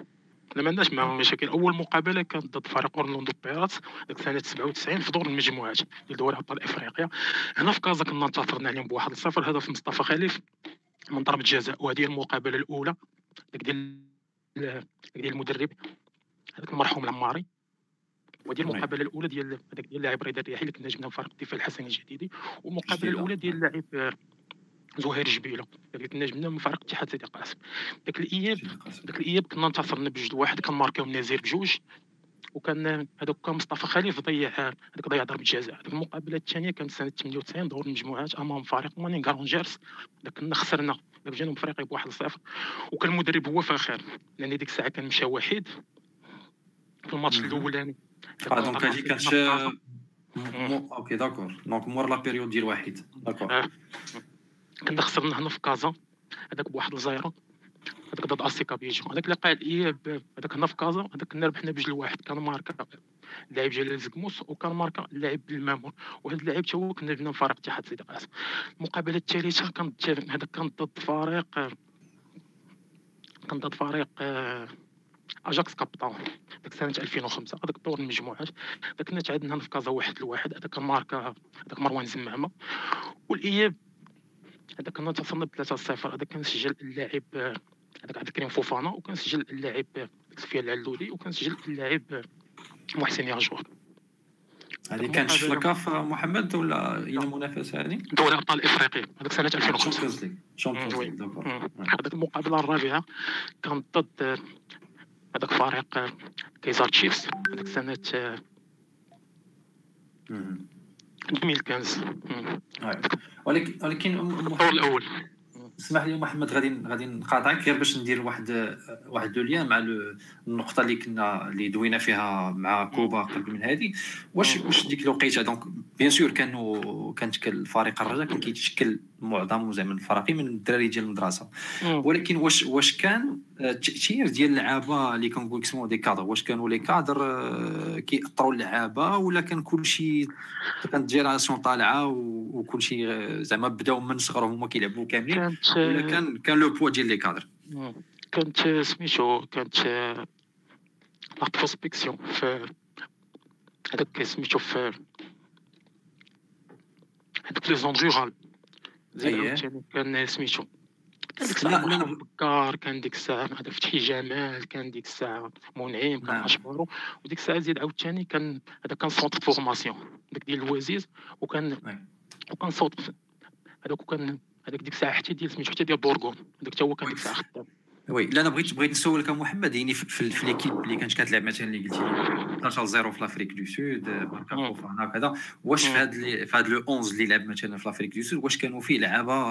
ما عندناش معاهم مشاكل أول مقابلة كانت ضد فريق أورلاندو بيرات ديك سنه 97 في دور المجموعات ديال دوري أبطال إفريقيا. هنا في كازا كنا انتصرنا عليهم بواحد الصفر هدف مصطفى خليف من ضربة جزاء. وهذه هي المقابلة الأولى. ديك ديال ديال المدرب هذاك المرحوم العماري. ودي المقابلة الأولى ديال هذاك ديال اللاعب رضا الرياحي اللي كنا جبنا فريق الدفاع الحسني الجديدي والمقابلة. الأولى ديال اللاعب زهير جبيلة اللي كنا جبنا من فريق اتحاد سيدي قاسم. داك الاياب داك الإياب كنا انتصرنا بجوج واحد كان ماركاو نزير بجوج وكان هذاك كان مصطفى خليف ضيع هذاك ضيع ضربة جزاء. هذيك المقابلة الثانية كانت سنة 98 دور المجموعات أمام فريق مانينغ رونجرز كنا خسرنا. جنوب افريقيا بواحد الصفر وكان المدرب هو فاخر لأن ديك الساعة كان مشى وحيد. في الماتش. الاولاني آه donc هذه كانت OK d'accord donc مور la période ديال واحد. d'accord آه. كنا خسرنا هنا في كازا. هذاك بواحد ال zéro هذاك ضد اسي كابيجو هذاك اللقاء الاياب هذاك هنا في كازا. هذاك كنا ربحنا بجوج لواحد كان ماركا. اللاعب جلال زكموس وكان ماركا. اللاعب المامون. وهذا اللاعب تا هو كنا جبنا من فريق اتحاد سيدي قاسم. المقابلة الثالثه كانت هذاك كان ضد فريق كان ضد فريق آه، اجاكس كاب تاون ديك سنه 2005 هذاك دور المجموعات هذاك كنا تعادلنا في كازا واحد لواحد هذاك ماركا هذاك مروان زمامه والإياب هذا كنا انتصرنا ب 3 0 هذا كان سجل اللاعب هذاك عبد الكريم فوفانا وكان سجل اللاعب سفيان العلولي وكان سجل اللاعب محسن ياجور هذه كانت في الكاف محمد ولا هي المنافسه هذه؟ دوري أبطال افريقيا هذاك سنه 2005 Champions League Champions. League. هذاك المقابلة الرابعة كانت ضد هذاك فريق آه، Kaizer Chiefs آه، مم. 2015 مم. Ouais. ولكن ولكن الدور الأول اسمح لي محمد غادي غادي نقاطعك غير باش ندير واحد واحد le lien مع ال- النقطة اللي كنا اللي دوينا فيها مع كوبا قبل من هذه واش واش ديك الوقيتة donc bien sûr كانوا كانت كان الفريق الرجاء كان كيتشكل معظم زعما الفريق من الدراري ديال المدرسة. ولكن واش واش كان آه، التأثير ديال اللعابة اللي كنقول اسمهم des cadres واش كانوا les cadres آه، كيأثروا اللعابة ولا كان كلشي كانت génération طالعة وكلشي آه، زعما بداو من صغرهم هما كيلعبوا كاملين ولا كان كان le poids ديال les cadres. كانت سميتو كانت la prospection في هذاك سميتو في هذاك les zones rurales زيد أيه. عاوتاني كان سميتو كان ديك الساعة محمد بكار كان ديك الساعة هذا فتحي جمال كان ديك الساعة منعم كان نعم. اشبارو وديك الساعة زيد عاوتاني كان هذا كان centre formation داك ديال الوازيس وكان أي. وكان صوت هذاك وكان هذاك ديك الساعة حتى ديال سميتو حتى ديال بورغون هذاك حتى هو كان ديك الساعة خدام oui لا أنا بغيت بغيت نسولك محمد يعني في, في, l'équipe اللي كانت كتلعب مثلا اللي قلتي 12 0 في l'Afrique du Sud مم. فوفانا وكذا واش في. هاد les- في هاد le 11 اللي لعب مثلا في l'Afrique du Sud واش كانوا فيه لعابه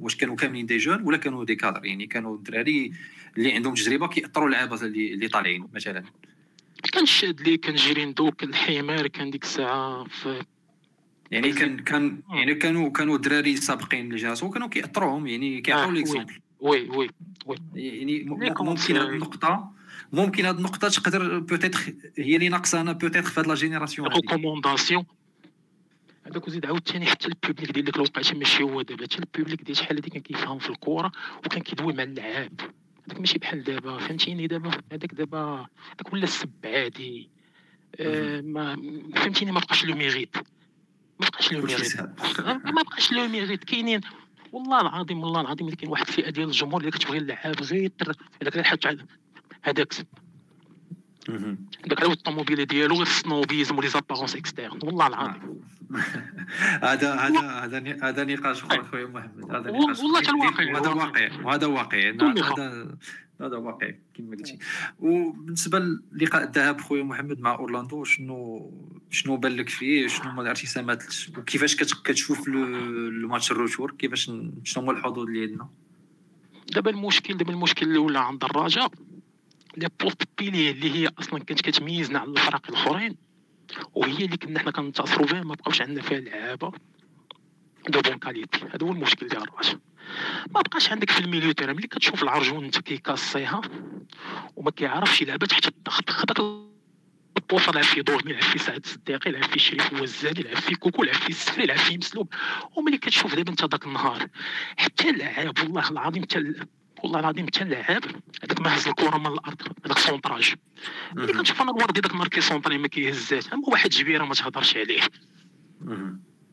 واش كانوا كاملين des jeunes ولا كانوا des cadres يعني كانوا الدراري اللي عندهم تجربه كيأثروا اللعابه اللي اللي طالعين مثلا كان الشادلي كان جيريندو كان الحمار كان ديك الساعة في يعني كان كان يعني كانوا كانوا دراري سابقين للجهاز وكانوا كيأثروهم يعني كيعطيو. l'exemple oui oui oui يعني ممكن هاد النقطه ممكن هاد النقطة تقدر peut-être هي اللي ناقصانا peut-être في هاد la génération recommandation هذاك وزيد عاوتاني حتى ال public ديال ديك الوقيتة ماشي هو دابا. حتى ال public ديال شحال هادي كان كيفهم في الكره وكان كيدوي مع اللعاب. هذاك ماشي بحال دابا. فهمتيني دابا؟ هذاك دابا هذاك ولا السب عادي. آه ما فهمتيني ما بقاش le mérite. ما بقاش le mérite. ما بقاش le mérite. كاينين والله العظيم والله العظيم كاين واحد الفئة ديال الجمهور اللي كتبغي اللعاب غير هذاك غير على- هذاك. داك على الطوموبيله ديالو غير ال snobisme و les apparences externes والله العظيم. هذا هذا هذا هذا نقاش اخر خويا محمد. هذا نقاش والله حتى الواقع، الواقع. واقع وهذا واقع هذا. هذا هذا واقع كما قلتي. وبالنسبة للقاء الذهاب خويا محمد مع أورلاندو شنو شنو بان لك فيه؟ شنو هما الارتسامات؟ وكيفاش كت- كتشوف الماتش ال retour كيفاش شنو هما الحظوظ اللي عندنا؟ دابا المشكل دابا المشكل اللي ولا عند الرجاء les postes piliers اللي هي أصلا كانت كتميزنا على الفرق الآخرين وهي اللي كنا حنا كنتصرفوا بها ما بقاوش عندنا فيها لعابة de bonne qualité. هذا هو المشكل ديال الرجاء ما بقاش عندك في ال milieu terrain ملي كتشوف العرجون انت كيكاسيها وما كيعرفش يلعبها تحت الضغط هذاك البوصه لعب في دور يلعب في سعد الصديقي يلعب في شريف وزاد يلعب في كوكو يلعب في السفري يلعب في مسلوب وملي كتشوف دابا انت ذاك النهار حتى اللعاب والله العظيم حتى ال- والله العظيم حتى اللعاب هذاك ما هز الكرة من الأرض هذاك centrage ملي. كنشوف أنا الوردي داك النهار كيسونطري ما كيهزاش أما واحد جبيرة ما تهضرش عليه.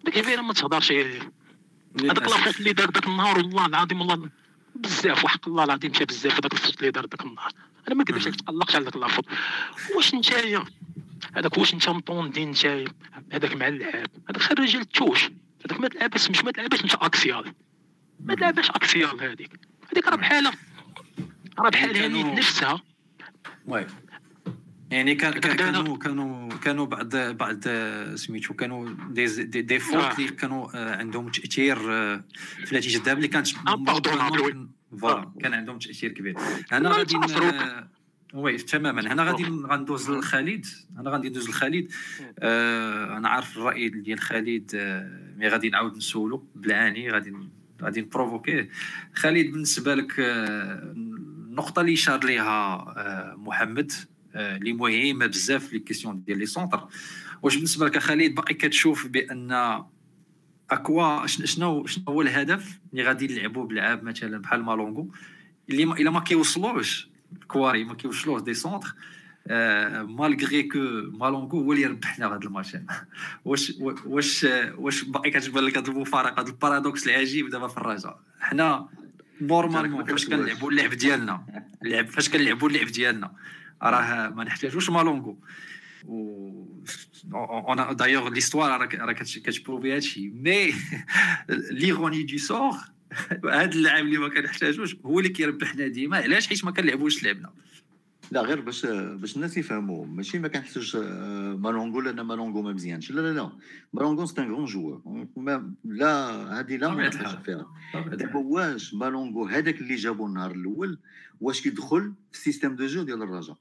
داك جبيرة ما تهضرش عليه. هذاك. la faute اللي دار ذاك النهار والله العظيم والله بزاف وحق الله العظيم مشى بزاف هذاك ال faute اللي دار ذاك النهار. أنا ما عليك تقلقش على ذاك la faute واش نتايا؟ هذاك واش انت مطوندي نتايا؟ هذاك مع اللعاب. هذاك خرج التوش هذاك ما تلعبش مش ما تلعبش انت أكسيال. ما تلعبش أكسيال هذيك. هذيك راه بحالها. راه بحال هنيت نفسها. وي. يعني كان كانوا كانوا كانوا بعض بعض سميتو كانوا دي دي, دي فوت آه. اللي كانوا آه، عندهم تأثير آه، في النتيجة الذهاب اللي كانت فوالا كان عندهم تأثير كبير. ما غادي. oui تماما. هنا غادي غندوز لخالد. أنا غادي ندوز لخالد. آه أنا عارف الرأي ديال خالد آه mais غادي نعاود نسولو بالعاني غادي غادي نبروفوكيه. خالد بالنسبة لك آه، النقطة اللي شار ليها آه، محمد آه، اللي مهمة بزاف في les questions ديال les centres. واش بالنسبة لك خالد باقي كتشوف بأن à quoi شن- شنو شنو هو الهدف اللي غادي نلعبوا بلعاب مثلا بحال مالونغو؟ اللي ما إلا ما كيوصلوش الكواري ما كيوصلوش des centres آه malgré que مالونغو هو اللي ربحنا هذا الماتش واش واش واش باقي كتبان لك هذه المفارقة هذا ال paradoxe العجيب دابا في الرجاء. حنا normalement فاش كنلعبوا اللعب ديالنا اللعب فاش كنلعبوا اللعب ديالنا راه ما نحتاجوش مالونغو. و en d'ailleurs l'histoire راه كتبروفي هادشي. mais l'ironie du sort هذا اللاعب اللي ما كنحتاجوش هو اللي كيربحنا ديما. علاش؟ حيت ما كنلعبوش لعبنا. لا غير باش باش الناس يفهموا. ماشي ما كنحسوش آه، مالونغو لأن مالونغو ما مزيانش. لا لا لا. مالونغو c'est un grand joueur ما- لا هذه لا ما. فيها. دابا واش مالونغو هذاك اللي جابو النهار الأول واش كيدخل في ال système de jeu ديال الرجاء؟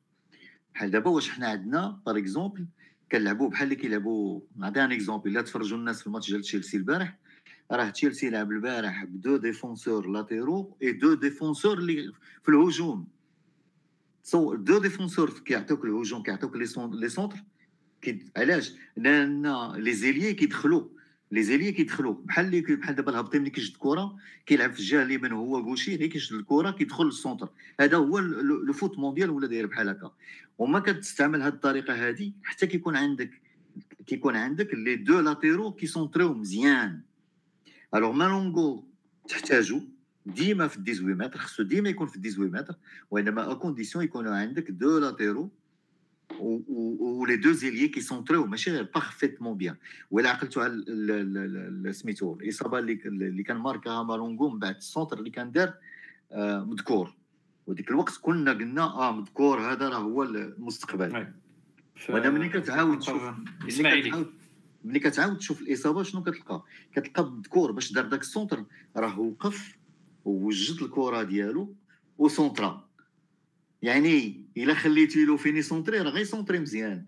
بحال دابا واش حنا عندنا par exemple كنلعبوا بحال اللي كيلعبوا نعطي un exemple إلا تفرجوا الناس في الماتش ديال تشيلسي البارح راه تشيلسي لعب البارح ب deux défenseurs latéraux et deux défenseurs اللي في الهجوم. ces deux défenseurs كيعطيوك الهجوم كيعطيوك les cen- les centres علاش؟ لأن les ailiers كيدخلوا les ailiers كيدخلوا. بحال اللي بحال دابا الهبطي ملي كيشد الكرة كيلعب في الجهة اليمين هو gaucher غير كيشد الكرة كيدخل لل centre هذا هو le foot mondial ولا داير بحال هكا. وما كتستعمل هذه الطريقة هذه حتى كيكون عندك كيكون عندك les deux latéraux كيسونتريو مزيان. alors مالونغو تحتاجو ديما في 18 متر خصو ديما يكون في 18 متر وإنما à condition يكونوا عندك deux latéraux و les deux ailiers كيسونتريو ماشي غير parfaitement bien ولا عقلتوا على سميتو الإصابة اللي اللي كان ماركاها مالونغو من بعد ال centre اللي كان دار آه، مذكور. وديك الوقت كنا قلنا آه مذكور هذا راه هو المستقبل. وأنا ملي كتعاود تشوف ملي كتعاود ملي كتعاود تشوف الإصابة شنو كتلقى؟ كتلقى مذكور باش دار داك ال centre راه وقف ووجد الكرة ديالو وسونترا يعني إلا خليتي له فين يسونتري راه غيسونتري مزيان.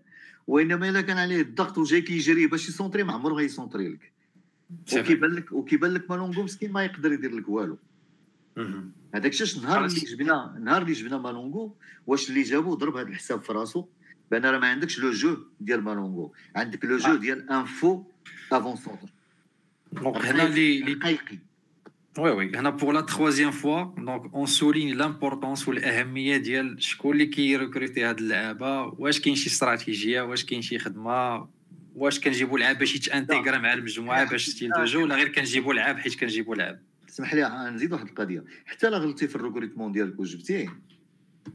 وإنما إلا كان عليه الضغط وجاي كيجري باش يسونتري ما عمره غيسونتري لك. وكيبان لك وكيبان لك مالونغو مسكين ما يقدر يدير لك والو. هذاك الشيء النهار خلاص. اللي جبنا النهار اللي جبنا مالونغو واش اللي جابو ضرب هذا الحساب في راسو؟ بان راه ما عندكش le jeu ديال مالونغو. عندك le jeu آه. ديال un faux avant-centre donc هنا اللي حقيقي oui oui هنا pour la troisième fois donc on souligne l'importance والاهميه ديال شكون اللي كيركروتي هاد اللعابة واش كاين شي استراتيجية واش كاين شي خدمة واش كنجيبوا لعاب باش يتأنتيغرا مع المجموعة باش style de jeu ولا غير كنجيبوا لعاب حيت كنجيبوا لعاب. اسمح لي نزيد واحد القضية. حتى لا غلطتي في ال recrutement ديالك وجبتيه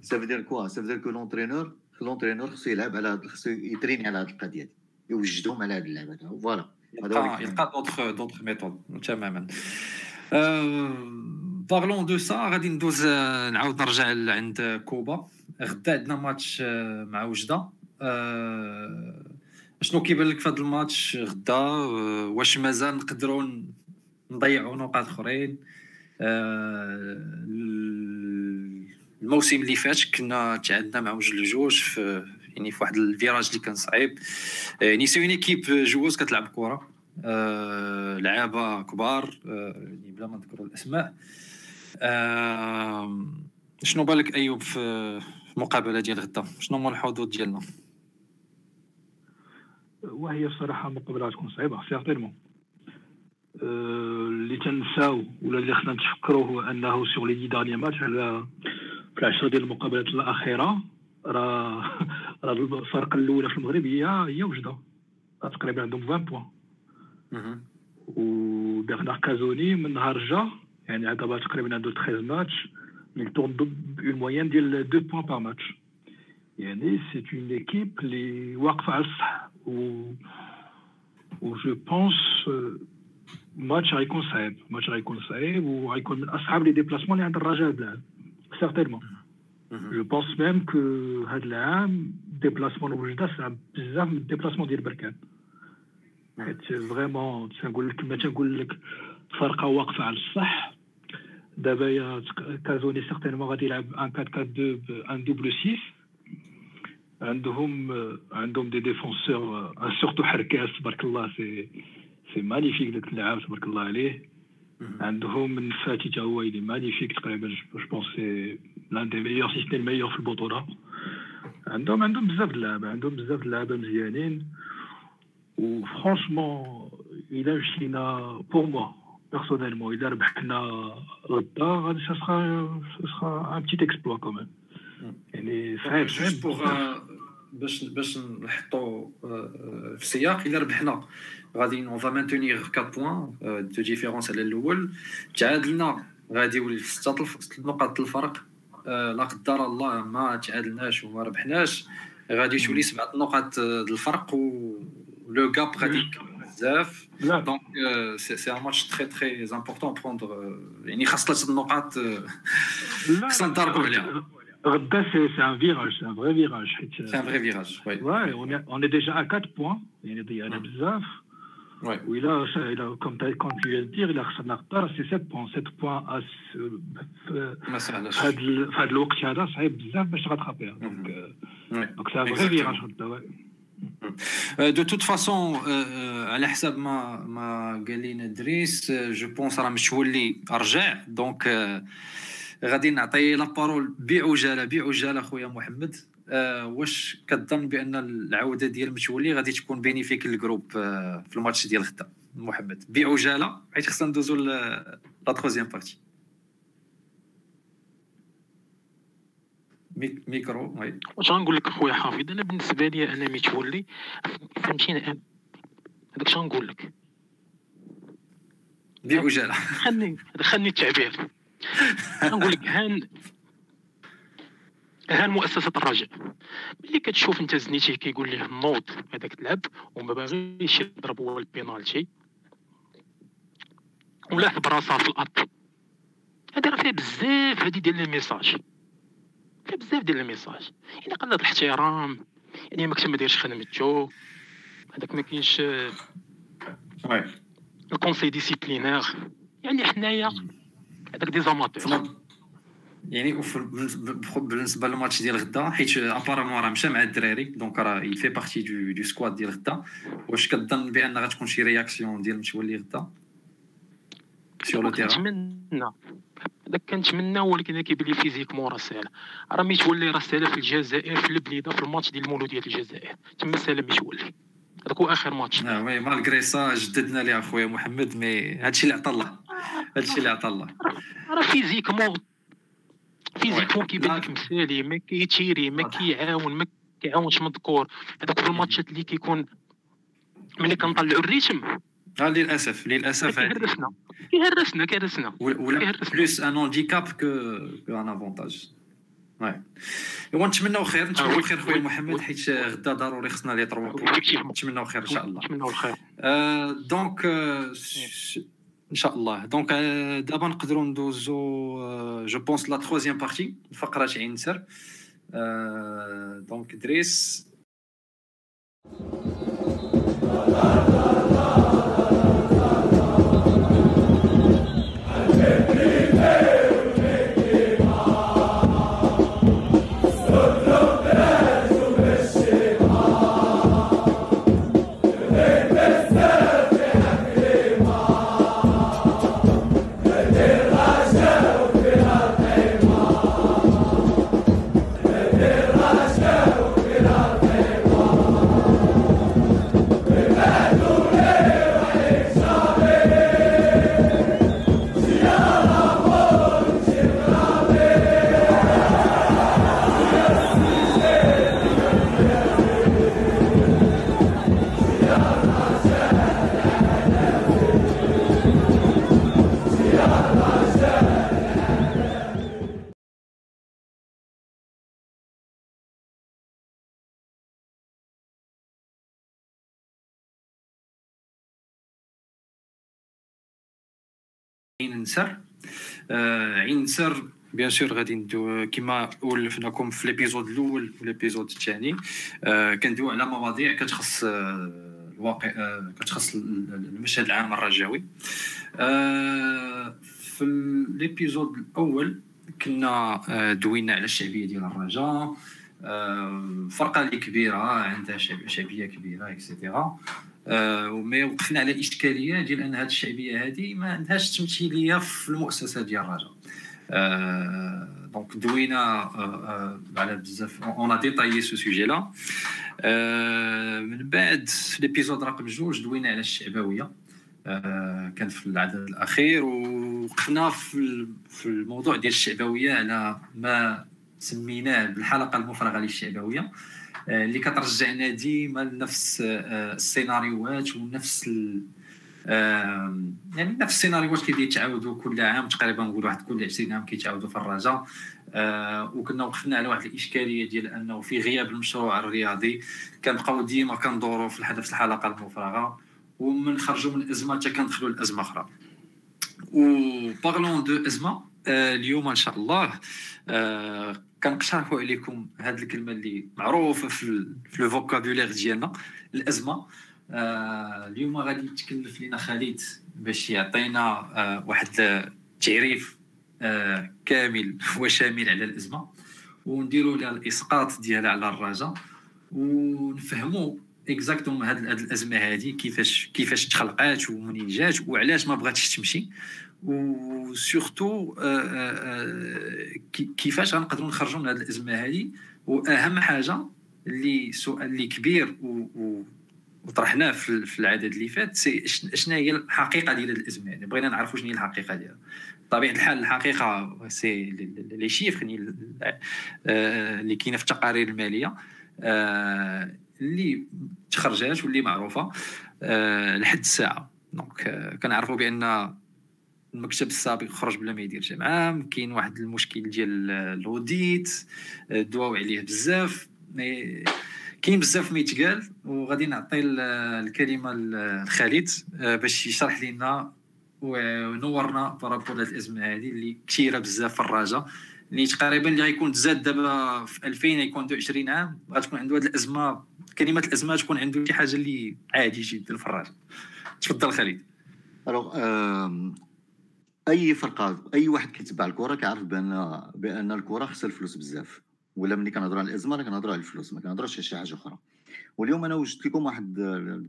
ça veut dire quoi ça veut dire que l'entraîneur l'entraîneur خصو يلعب على هاد خصو يتريني على هاد القضية دي. يوجدهم على هاد اللعبة voilà هذا هو يلقى d'autres d'autres méthodes تماما. parlons de ça غادي ندوز نعاود نرجع عند كوبا. غدا عندنا ماتش آه، مع وجدة. آه، شنو كيبان لك في هذا الماتش؟ غدا آه، واش مازال نقدروا نضيعوا نقاط أخرين. آه، ال- الموسم اللي فات كنا تعادلنا مع وجدة لجوج في يعني في واحد ال virage اللي كان صعيب. يعني c'est une équipe joueuse كتلعب كره آه، لعابة كبار. آه، يعني بلا ما نذكروا الأسماء. آه، شنو بالك أيوب في المقابله ديال غدا؟ شنو هما الحظوظ ديالنا؟ وهي بصراحه مقابلة غتكون صعيبة certainement اللي تنساو ولا اللي خصنا نتفكروا هو انه sur les dix derniers matchs على في العشره ديال المقابلات الاخيره راه راه الفرقه الاولى في المغرب هي هي وجده تقريبا عندهم 20 points مهم. وبرنار كازوني من نهار جا يعني عاد دابا تقريبا عنده 13 ماتش il tourne une moyenne ديال 2 points par match يعني c'est une équipe اللي واقفه على الصح و و je pense ماتش غيكون صعيب ماتش غيكون صعيب وغيكون من اصعب les déplacements اللي عند الرجاء بلعب certainement مهم. je pense même que هاد العام déplacement وجده صعب بزاف من ال déplacement ديال بركان حيت vraiment تنقول لك كما تنقول لك فرقه واقفه على الصح دابا يا تق- كازوني certainement غادي يلعب un 4 4 2 un double 6 عندهم عندهم des défenseurs surtout حركاس تبارك الله c'est c'est magnifique داك اللاعب تبارك الله عليه مهم. عندهم من فاتي تا هو اللي magnifique تقريبا je pense c'est l'un des meilleurs c'est ال meilleur في البطوله عندهم عندهم بزاف د اللعابه عندهم بزاف د اللعابه مزيانين و franchement الا مشينا pour moi personnellement الا ربحنا غدا غادي ça sera un petit exploit quand même يعني صعيب صعيب juste pour باش باش نحطوا آه، في السياق. إلا ربحنا غادي on va maintenir 4 points de différence على الأول. تعادلنا غادي يولي في 6 نقاط الفرق. آه، لا قدر الله ما تعادلناش وما ربحناش. غادي تولي سبعة نقاط آه، الفرق ولو غاب غادي بزاف. donc c'est un match très très important à prendre يعني خاص ثلاث النقاط لا خصنا نضربوا عليها. غدا c'est c'est un virage c'est un vrai virage حيت c'est un vrai virage oui Ouais, on est, on est déjà à 4 points. يعني ضيعنا Mm. بزاف وي وإلا إلا comme tu comme tu viens de dire إلا خسرنا غدا سي 7 points 7 points à ce- في ما سهلاش في هاد ال- في هاد الوقت هذا صعيب بزاف باش تغاتخابيها Mhm. دونك وي. دونك سي ان فري Exactement. فيراج غدا ouais. دو توت فاسون على حساب ما ما قال لنا دريس جو بونس راه متولي رجع دونك آه، غادي نعطي لا بارول بعجالة بعجالة خويا محمد. آه، واش كظن بأن العودة ديال متولي غادي تكون بينيفيك للجروب آه، في الماتش ديال غدا؟ محمد بعجالة. حيت خصنا ندوزو لا تروزيام بارتي ميك- ميكرو وي. واش غنقول لك اخويا حافظ؟ أنا بالنسبة لي أنا متولي فهمتيني؟ أنا- هذاك اش غنقول لك؟ بعجالة. خلني خلني التعبير. غنقول لك هان هان مؤسسة الرجاء ملي كتشوف أنت زنيتي كيقول ليه نوض هذاك تلعب وما باغيش يضرب هو البينالتي ولاحظ براسها في الأرض. هادي راه فيها بزاف هادي ديال لي ميساج. فيها بزاف ديال لي ميساج. يعني قلة الاحترام يعني ماكش ما دايرش خدمتو هذاك ما كاينش الكونسي ديسيبلينير. يعني حنايا هذاك دي زاماتور يعني بالنسبة للماتش ديال غدا حيت ابارامون راه مشى مع الدراري دونك راه يفي بارتي دو دو سكواد ديال غدا. واش كظن بأن غتكون شي réaction ديال متولي غدا؟ sur le terrain كنتمنى هذاك كنتمنى ولكن كيبان لي physiquement راه ساهل. راه متولي راه ساهله في الجزائر في البليدة في الماتش ديال المولوديه الجزائر. تما ساهله متولي هذاك هو آخر ماتش آه oui malgré ça جددنا ليه أخويا محمد mais هادشي اللي عطى الله هادشي اللي عطى الله راه physiquement physiquement. كيبان. لك مسالي ما كيتيري ما. كيعاون ما كيعاونش مذكور هذاك في ال matchات اللي كيكون ملي كنطلعوا ال rythme آه للأسف للأسف. كيهرسنا كيهرسنا كيهرسنا ولا. plus un handicap qu'un avantage ouais ايوا نتمناو خير نتمناو. خير خويا oui. محمد. حيت غدا ضروري خصنا لي Effectivement. نتمناو خير ان شاء الله نتمنوا الخير donc ان شاء الله donc دابا نقدروا ندوزو je pense la troisième partie الفقره تاع نسر آه، دونك دريس عين نسر. آه، عين نسر bien sûr غادي ندوو كما ولفناكم في l'épisode الأول و l'épisode الثاني. آه، كندويو على مواضيع كتخص آه، الواقع كتخص ال- ال- المشهد العام الرجاوي. في l'épisode الأول كنا دوينا على الشعبية ديال الرجاء فرقة كبيرة عندها شعب- شعبية كبيرة et cetera وما وقفنا على اشكاليه ديال أن هذه الشعبية هذه ما عندهاش تمثيلية في المؤسسة ديال الرجاء آه، donc دوينا آه، آه، على بزاف. on a détaillé ce sujet là آه، من بعد في l'épisode رقم جوج دوينا على الشعبوية. آه، كان في العدد الأخير ووقفنا في ال- في الموضوع ديال الشعبوية على ما سميناه بالحلقة المفرغة للشعبوية. آه، اللي كترجعنا ديما لنفس آه، السيناريوهات ونفس ال... آه، يعني نفس السيناريوهات كيبداو يتعاودوا كل عام تقريبا نقول واحد كل 20 عام كيتعاودوا في الرجاء. آه، وكنا وقفنا على واحد الإشكالية ديال أنه في غياب المشروع الرياضي. كنبقاو ديما كندوروا في الحدث الحلقة المفرغه ومن خرجوا من الازمه حتى كندخلوا لأزمة أخرى. وبارلون دو أزمة آه، اليوم إن شاء الله. آه، كنقترحوا عليكم هذه الكلمة اللي معروفة في في le vocabulaire ديالنا الأزمة. آه، اليوم غادي يتكلف لنا خالد باش يعطينا آه، واحد التعريف آه، كامل وشامل على الأزمة. ونديروا لها الإسقاط ديالها على الرجاء ونفهموا exactement هاد هاد الأزمة هذه كيفاش كيفاش تخلقات ومنين جات وعلاش ما بغاتش تمشي. و surtout كيفاش غنقدروا نخرجوا من هذه الأزمة هذه وأهم حاجة اللي سؤال اللي كبير و, وطرحناه في ال- في العدد اللي فات c'est شن- شنو هي الحقيقة ديال الأزمة. يعني بغينا نعرفوا شنو هي الحقيقة ديالها. بطبيعة الحال الحقيقة c'est les chiffres يعني آه، اللي كاينة في التقارير المالية آه، اللي تخرجات واللي معروفة آه، لحد الساعة. donc كنعرفوا بأن المكتب السابق خرج بلا ما يدير جمعه كاين واحد المشكل ديال ال audit دواو عليه بزاف كاين بزاف ما يتقال وغادي نعطي ال- الكلمة لخالد آه، باش يشرح لنا ونورنا par rapport هاد الأزمة هذه اللي كثيرة بزاف في الرجاء اللي تقريبا اللي غيكون تزاد دابا في 2000 يكون عنده 20 عام غتكون عنده هاد الأزمة كلمة الأزمة تكون عنده شي حاجة اللي عادي جدا في الرجاء تفضل خالد. alors أي فرقة أي واحد كيتبع الكرة كيعرف بأن بأن الكرة خصها الفلوس بزاف. ولا ملي كنهضروا على الأزمة راه كنهضروا على الفلوس ما كنهضروش على شي حاجة أخرى. واليوم أنا وجدت لكم واحد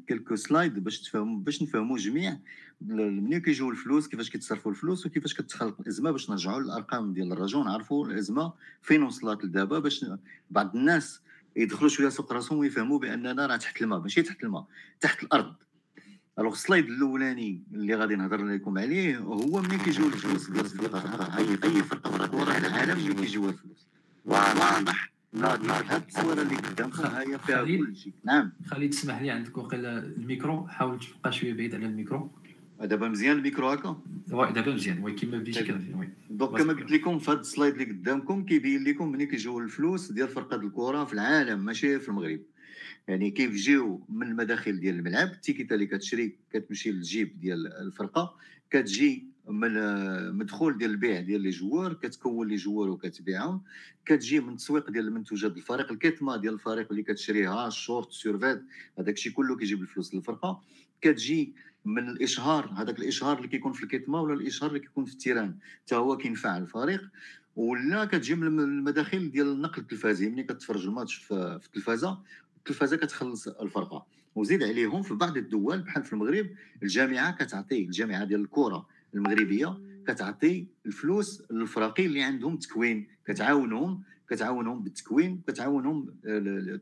quelques slides باش تفهموا باش نفهموا جميع منين كيجيو الفلوس كيفاش كيتصرفوا الفلوس وكيفاش كتخلق الأزمة باش نرجعوا للأرقام ديال الرجاء ونعرفوا الأزمة فين وصلت لدابا باش بعض الناس يدخلوا شوية سوق راسهم ويفهموا بأننا راه تحت الماء. ماشي تحت الماء تحت الأرض. alors ال slide الاولاني اللي غادي نهضر لكم عليه هو ملي كيجيو الفلوس ديال اي أي فرقه في الكره العالم ملي كيجيو الفلوس. واضح. هاد الصورة اللي قدامك هي فيها كل شيء. نعم. خلي تسمح لي عندك وقيلا الميكرو. حاول تبقى شوية بعيد على الميكرو. دابا مزيان الميكرو هكا؟ oui دابا مزيان. وي كيما بديتي كنفي oui. donc كما قلت لكم في هذا ال slide اللي قدامكم كيبين لكم ملي كيجيو الفلوس ديال فرقة الكره في العالم ماشي في المغرب. يعني كيف جيو من المداخل ديال الملعب التيكيتا اللي كتشري كتمشي للجيب ديال الفرقة كتجي من مدخول ديال البيع ديال les joueurs كتكون les joueurs وكتبيعهم كتجي من التسويق ديال المنتوجات الفريق الكتمة ديال الفريق اللي كتشريها ال short survêt هذاك الشيء كله كيجيب الفلوس للفرقة. كتجي من الإشهار هذاك الإشهار اللي كيكون في الكتمة ولا الإشهار اللي كيكون في التيران حتى هو كينفع الفريق. ولا كتجي من المداخل ديال النقل التلفازي ملي كتفرج الماتش في التلفازة التلفازه كتخلص الفرقة. وزيد عليهم في بعض الدول بحال في المغرب الجامعة كتعطي الجامعة ديال الكره المغربية كتعطي الفلوس للفراقي اللي عندهم تكوين. كتعاونهم كتعاونهم بالتكوين كتعاونهم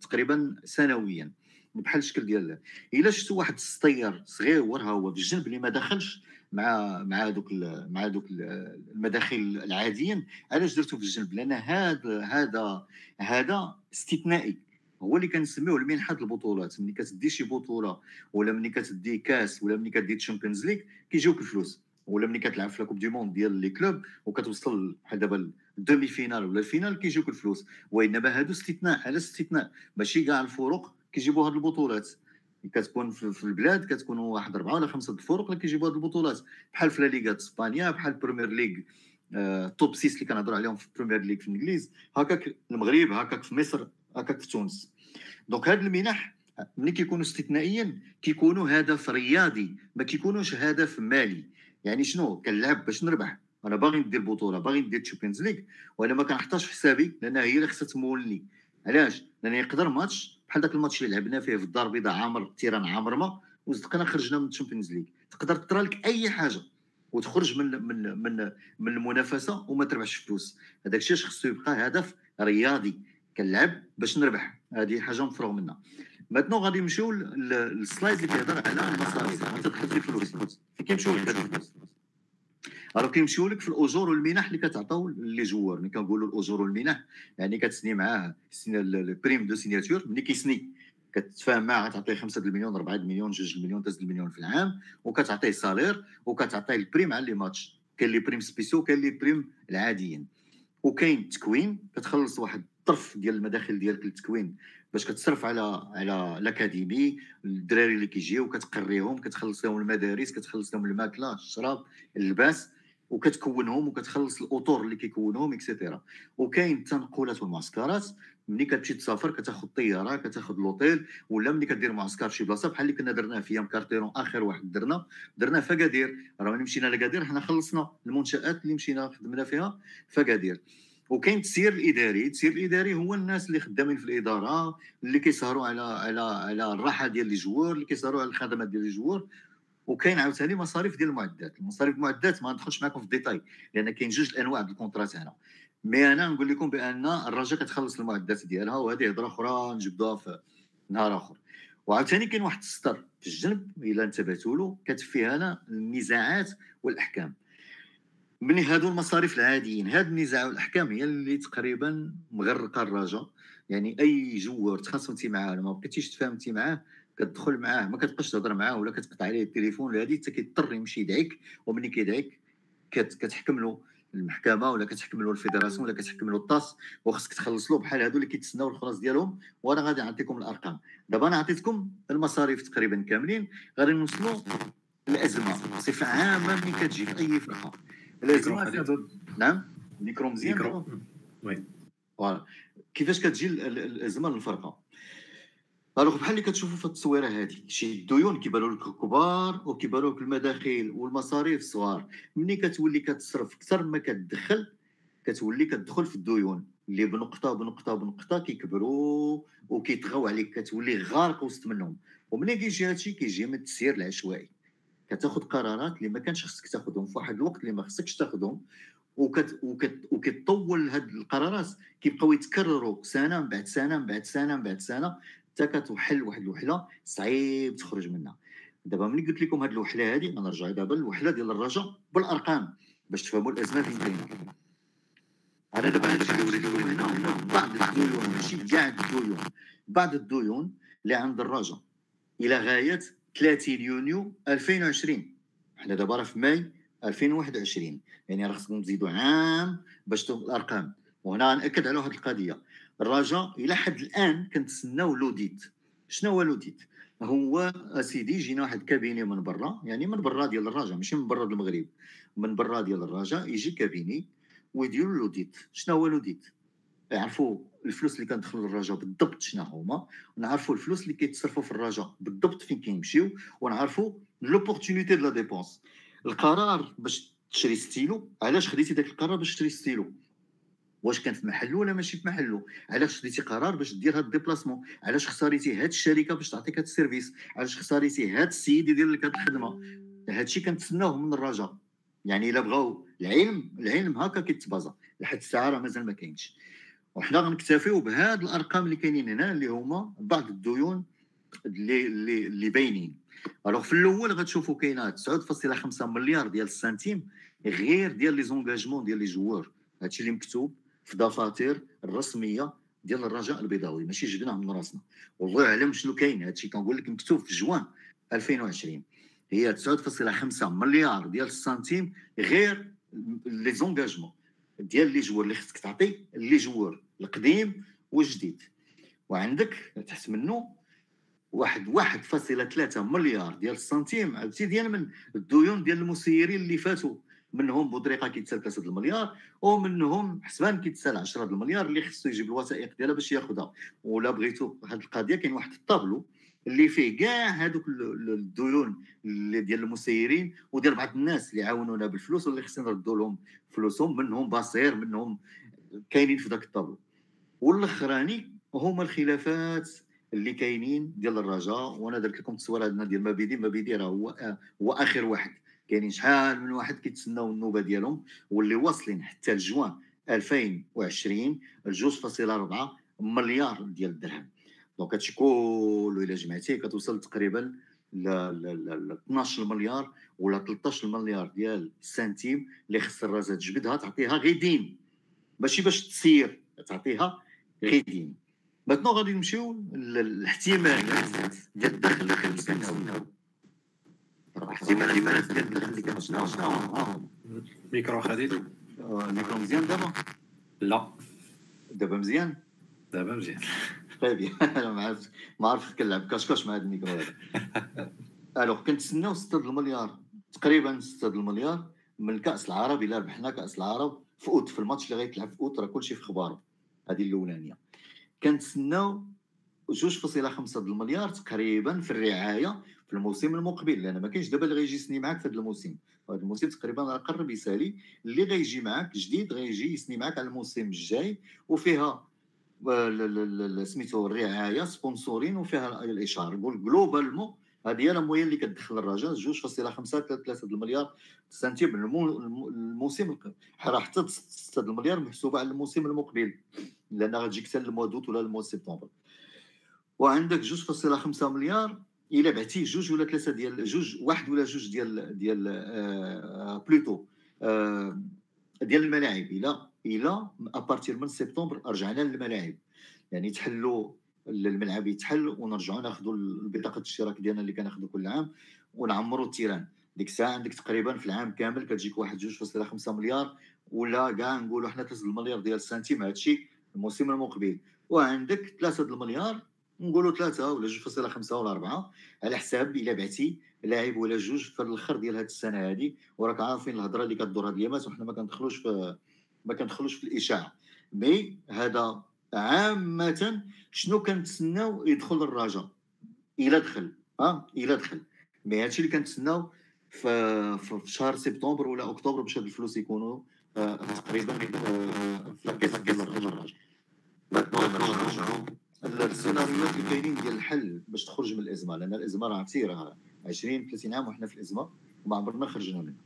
تقريبا سنويا. بحال الشكل ديال إلا شفتوا واحد السطير صغير ها هو في الجنب اللي ما دخلش مع مع دوك مع دوك المداخل العاديين علاش درتو في الجنب؟ لأن هذا هذا هذا استثنائي. هو اللي كنسميوه المنحه البطولات؟ ملي كتدي شي بطولة ولا ملي كتدي كاس ولا ملي كدي Champions League كيجيوك الفلوس. ولا ملي كتلعب في la coupe du monde ديال les clubs وكتوصل بحال دابا ال demi-finale ولا ال finale كيجيوك الفلوس. وإنما هادو استثناء على استثناء. ماشي كاع الفروق كيجيبوا هاد البطولات. كتكون في البلاد كتكون واحد اربعه ولا خمسة الفرق اللي كيجيبوا هاد البطولات. بحال في La Liga اسبانيا بحال Premier League top 6 اللي كنهضروا عليهم في Premier League في الإنجليز. هكاك المغرب هكاك في مصر هكاك في تونس. donc هاد المنح ملي كيكونوا استثنائيا كيكونوا هدف رياضي ما كيكونوش هدف مالي. يعني شنو؟ كنلعب باش نربح. أنا باغي ندير بطولة باغي ندير Champions League وأنا ما كنحطهاش في حسابي لأن هي اللي خصها تمولني. علاش؟ لأن يقدر ماتش بحال داك الماتش اللي لعبنا فيه في الدار البيضاء عامر ال terrain عامر وصدقنا خرجنا من ال Champions League تقدر ترى لك أي حاجة وتخرج من من من من المنافسة وما تربحش فلوس. هذاك الشيء خصو يبقى هدف رياضي. كنلعب باش نربح. هذه حاجة مفروغ منها maintenant غادي نمشيو لل slide اللي كيهضر على المصاريف. ما تدخل في فلوس. فين كيمشيو لك. الفلوس كيمشيو لك في الأجور والمنح اللي كتعطاو les joueurs ملي كنقولوا الأجور والمنح يعني كتسني معاه ال prime de signature ملي كيسني كتفاهم معاه غتعطيه 5 المليون 4 المليون 2 المليون 3 المليون في العام وكتعطيه salaire وكتعطيه ال prime على les matchs كاين les primes spéciaux كاين les primes العاديين. وكاين تكوين كتخلص واحد الطرف ديال المداخل ديالك للتكوين باش كتصرف على على ال académie الدراري اللي كيجيو كتقريهم كتخلص لهم المدارس كتخلص لهم الماكلة الشراب اللباس وكتكونهم وكتخلص الأطر اللي كيكونوهم et cetera وكاين التنقلات والمعسكرات ملي كتمشي تسافر كتاخذ طيارة كتاخذ لوطيل ولا ملي كدير معسكر شي بلاصة بحال اللي كنا درناه في كارتيرون آخر واحد درنا درناه في اكادير راه ملي مشينا لاكادير حنا خلصنا المنشآت اللي مشينا خدمنا فيها في اكادير وكاين التسيير الاداري التسيير الاداري هو الناس اللي خدامين في الاداره اللي كيسهروا على على على الراحه ديال les joueurs اللي كيسهروا على الخدمات ديال les joueurs. وكاين عاوتاني مصاريف ديال المعدات المصاريف المعدات ما ندخلش معكم في ال détail لأن كاين جوج الانواع ديال ال contrats هنا. mais أنا نقول لكم بأن الرجاء كتخلص المعدات ديالها وهذه هضرة أخرى نجبدوها في نهار آخر. وعاوتاني كاين واحد السطر في الجنب إلا انتبهتوا له كتب فيه أنا النزاعات والأحكام. من هادو المصاريف العاديين هاد النزاع والأحكام هي اللي تقريبا مغرقة الرجاء. يعني أي joueur تخاصمتي معاه ما بقيتيش تفاهمتي معاه كتدخل معاه ما كتبقاش تهضر معاه ولا كتقطع عليه التليفون ولا هادي حتى كيضطر يمشي يدعيك وملي كيدعيك كتحكم له المحكمة ولا كتحكم له ال fédération ولا كتحكم له ال TAS وخصك تخلص له بحال هادو اللي كيتسناو الخلاص ديالهم وأنا غادي نعطيكم الأرقام. دابا أنا عطيتكم المصاريف تقريبا كاملين غادي نوصلوا الازمه بصفة عامة ملي كتجي في أي فرقة. نعم. الميكرو مزيان oui. voilà. كيفاش كتجي الازمه للفرقة؟ alors بحال اللي كتشوفوا في التصويرة هذه شي الديون كيبانوا لك كبار وكيبانوا لك المداخيل والمصاريف صغار ملي كتولي كتصرف أكثر ما كتدخل كتولي كتدخل في الديون اللي بنقطة بنقطة بنقطة كيكبروا وكيطغوا عليك كتولي غارق وسط منهم. وملي كيجي هادشي كيجي من التسيير العشوائي. كتاخذ قرارات اللي ما كانش خصك تاخذهم في واحد الوقت اللي ما خصكش تاخذهم وكت وكت وكتطول هاد القرارات كيبقاو يتكرروا سنة من بعد سنة من بعد سنة من بعد سنة حتى كتوحل واحد الوحلة صعيب تخرج منها. دابا ملي قلت لكم هاد الوحلة هادي غنرجع دابا للوحلة ديال الرجاء بالأرقام باش تفهموا الأزمة فين كاينة. أنا دابا هادشي اللي لكم هنا بعض الديون ماشي كاع الديون بعض الديون اللي عند الرجاء إلى غاية 30 يونيو 2020 حنا دابا راه في ماي 2021 يعني راه خصكم تزيدوا عام باش تكون الأرقام. وهنا نأكد على واحد القضية. الرجاء إلى حد الآن كنتسناو l'audit. شنو هو l'audit؟ هو أسيدي جينا واحد cabinet من برا. يعني من برا ديال الرجاء ماشي من برا المغرب. من برا ديال الرجاء يجي cabinet ويديروا l'audit. شنو هو l'audit؟ يعرفوا الفلوس اللي كندخلوا للرجاء بالضبط شنو هما ونعرفوا الفلوس اللي كيتصرفوا في الرجاء بالضبط فين كيمشيو ونعرفوا l'opportunité de la dépense القرار باش تشري ستيلو علاش خديتي داك القرار باش تشري ستيلو؟ واش كان في محلو ولا ماشي في محلو؟ علاش خديتي قرار باش دير هاد ال déplacement؟ علاش ختاريتي هاد الشركة باش تعطيك هاد ال service؟ علاش ختاريتي هاد السيد يدير لك هاد الخدمة؟ هادشي كنتسناوه من الرجاء يعني إلا بغاو العلم العلم هكا كيتبازا. لحد الساعة راه مازال ما كاينش. وحنا غنكتفيو بهاد الأرقام اللي كاينين هنا اللي هما بعض الديون اللي اللي اللي باينين. alors في الأول غتشوفوا كاينة 9.5 مليار ديال السنتيم غير ديال les engagements ديال les joueurs. هادشي اللي مكتوب في دفاتر الرسمية ديال الرجاء البيضاوي. ماشي جبناه من راسنا. والله أعلم شنو كاين. هادشي كنقول لك مكتوب في جوان 2020 هي 9.5 مليار ديال السنتيم غير les engagements. ديال les joueurs اللي خصك تعطي les joueurs القديم والجديد. وعندك تحت منه واحد واحد فاصلة ثلاثة مليار ديال السنتيم عرفتي؟ ديال من الديون ديال المسيرين اللي فاتوا. منهم بودريقه كيتسال 3 المليار ومنهم حسبان كيتسال 10 المليار اللي خصو يجيب الوثائق ديالها باش ياخذها ولا بغيتو هذه القضية كاين واحد الطابلو اللي فيه كاع هذوك الديون اللي ديال المسيرين وديال بعض الناس اللي عاونونا بالفلوس واللي خصنا نردوا لهم فلوسهم منهم باصير منهم كاينين في ذاك الطابلو والأخراني هما الخلافات اللي كاينين ديال الرجاء وأنا درت لكم التصوير هذا ديال مبيدي. مبيدي راه هو هو آخر واحد. كاينين شحال من واحد كيتسناو النوبة ديالهم واللي واصلين حتى لجوان 2020 2.4 مليار ديال الدرهم. donc هادشي كله إلا جمعتيه كتوصل تقريبا ل 12 مليار ولا 13 مليار ديال السنتيم اللي خص الرجاء تجبدها تعطيها غيدين. ماشي باش تسير تعطيها غيدين. maintenant غادي نمشيو للاحتمالات ديال الدخل اللي كنستناو احتمالات ديال الدخل اللي كنستناو ميكرو خديت الميكرو مزيان دابا؟ لا. دابا مزيان؟ دابا مزيان. طيب أنا ما عرفت ما عرفت كنلعب cache-cache مع هذا الميكرو هذا alors كنتسناو 6 المليار. تقريبا 6 المليار. من كاس العرب الا ربحنا كأس العرب. في اوت في الماتش اللي غيتلعب في اوت راه كلشي في خباره. هذه الأولانية. كنتسناو 2.5 المليار تقريبا في الرعاية في الموسم المقبل. لأن ما كاينش دابا اللي غيجي يسني معاك في هذا الموسم. هذا الموسم تقريبا راه قرب يسالي. اللي غيجي معاك جديد غيجي يسني معاك على الموسم الجاي. وفيها سميتو الرعاية sponsoring وفيها الاشهار globalement هذه هي ال moyenne اللي كتدخل الرجاء 2.5 3 المليار سنتيم. الموسم راه حتى 6 المليار محسوبة على الموسم المقبل لأن غتجيك حتى ال mois d'août ولا ال mois septembre. وعندك 2.5 مليار إلا بعتيه جوج ولا ثلاثة ديال جوج واحد ولا جوج ديال ديال آه plutôt آه ديال الملاعب. إلى إلى à partir من سبتمبر رجعنا للملاعب. يعني تحلوا الملعب يتحل ونرجعوا ناخذوا بطاقه الاشتراك ديالنا اللي كناخذوا كل عام ونعمروا ال terrain. ديك الساعة عندك تقريبا في العام كامل كتجيك واحد جوج فاصلة خمسة مليار ولا كاع نقولوا حنا 3 المليار ديال السنتيم هادشي الموسم المقبل. وعندك 3 المليار نقولوا ثلاثة ولا جوج فاصلة خمسة ولا أربعة على حساب إلا بعتي لاعب ولا جوج في الآخر ديال هاد السنة هادي. وراك عارفين الهضرة اللي كدور هاد اليامات وحنا ما كندخلوش في ما كندخلوش في الإشاعة. mais هذا عامة شنو كنتسناو يدخل الرجاء إلا دخل ها؟ إلا دخل. mais هادشي اللي كنتسناو في, في شهر سبتمبر ولا أكتوبر باش هاد الفلوس يكونوا آه، تقريبا آه، في la caisse ديال الرجاء نرجعوا السيناريوهات اللي كاينين ديال الحل باش تخرج من الإزمة لأن الإزمة راه عرفتي راه 20 30 عام وحنا في الإزمة وما عمرنا خرجنا منها.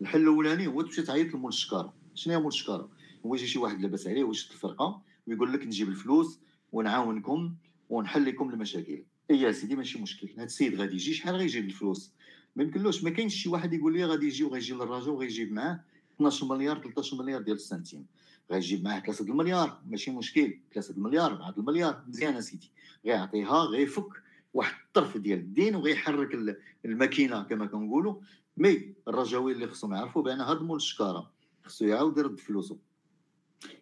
الحل الأولاني هو تمشي تعيط لمول الشكارة. شنو مول الشكاره هو يجي شي واحد لاباس عليه ويشد الفرقة ويقول لك نجيب الفلوس ونعاونكم ونحل لكم المشاكل. اي يا سيدي ماشي مشكل. هذا السيد غادي يجي شحال غيجيب الفلوس؟ ما يمكنلوش ما كاينش شي واحد يقول لي غادي يجي وغيجي للرجاء وغيجيب معاه 12 مليار 13 مليار ديال السنتيم. غيجيب معاه 3 المليار ماشي مشكل. 3 المليار 4 المليار. مزيان اسيدي غيعطيها غيفك واحد الطرف ديال الدين وغيحرك الماكينة كما كنقولوا. مي الرجاوي اللي خصهم يعرفوا بأن هاد مول الشكارة. خصو يعاود يرد فلوسه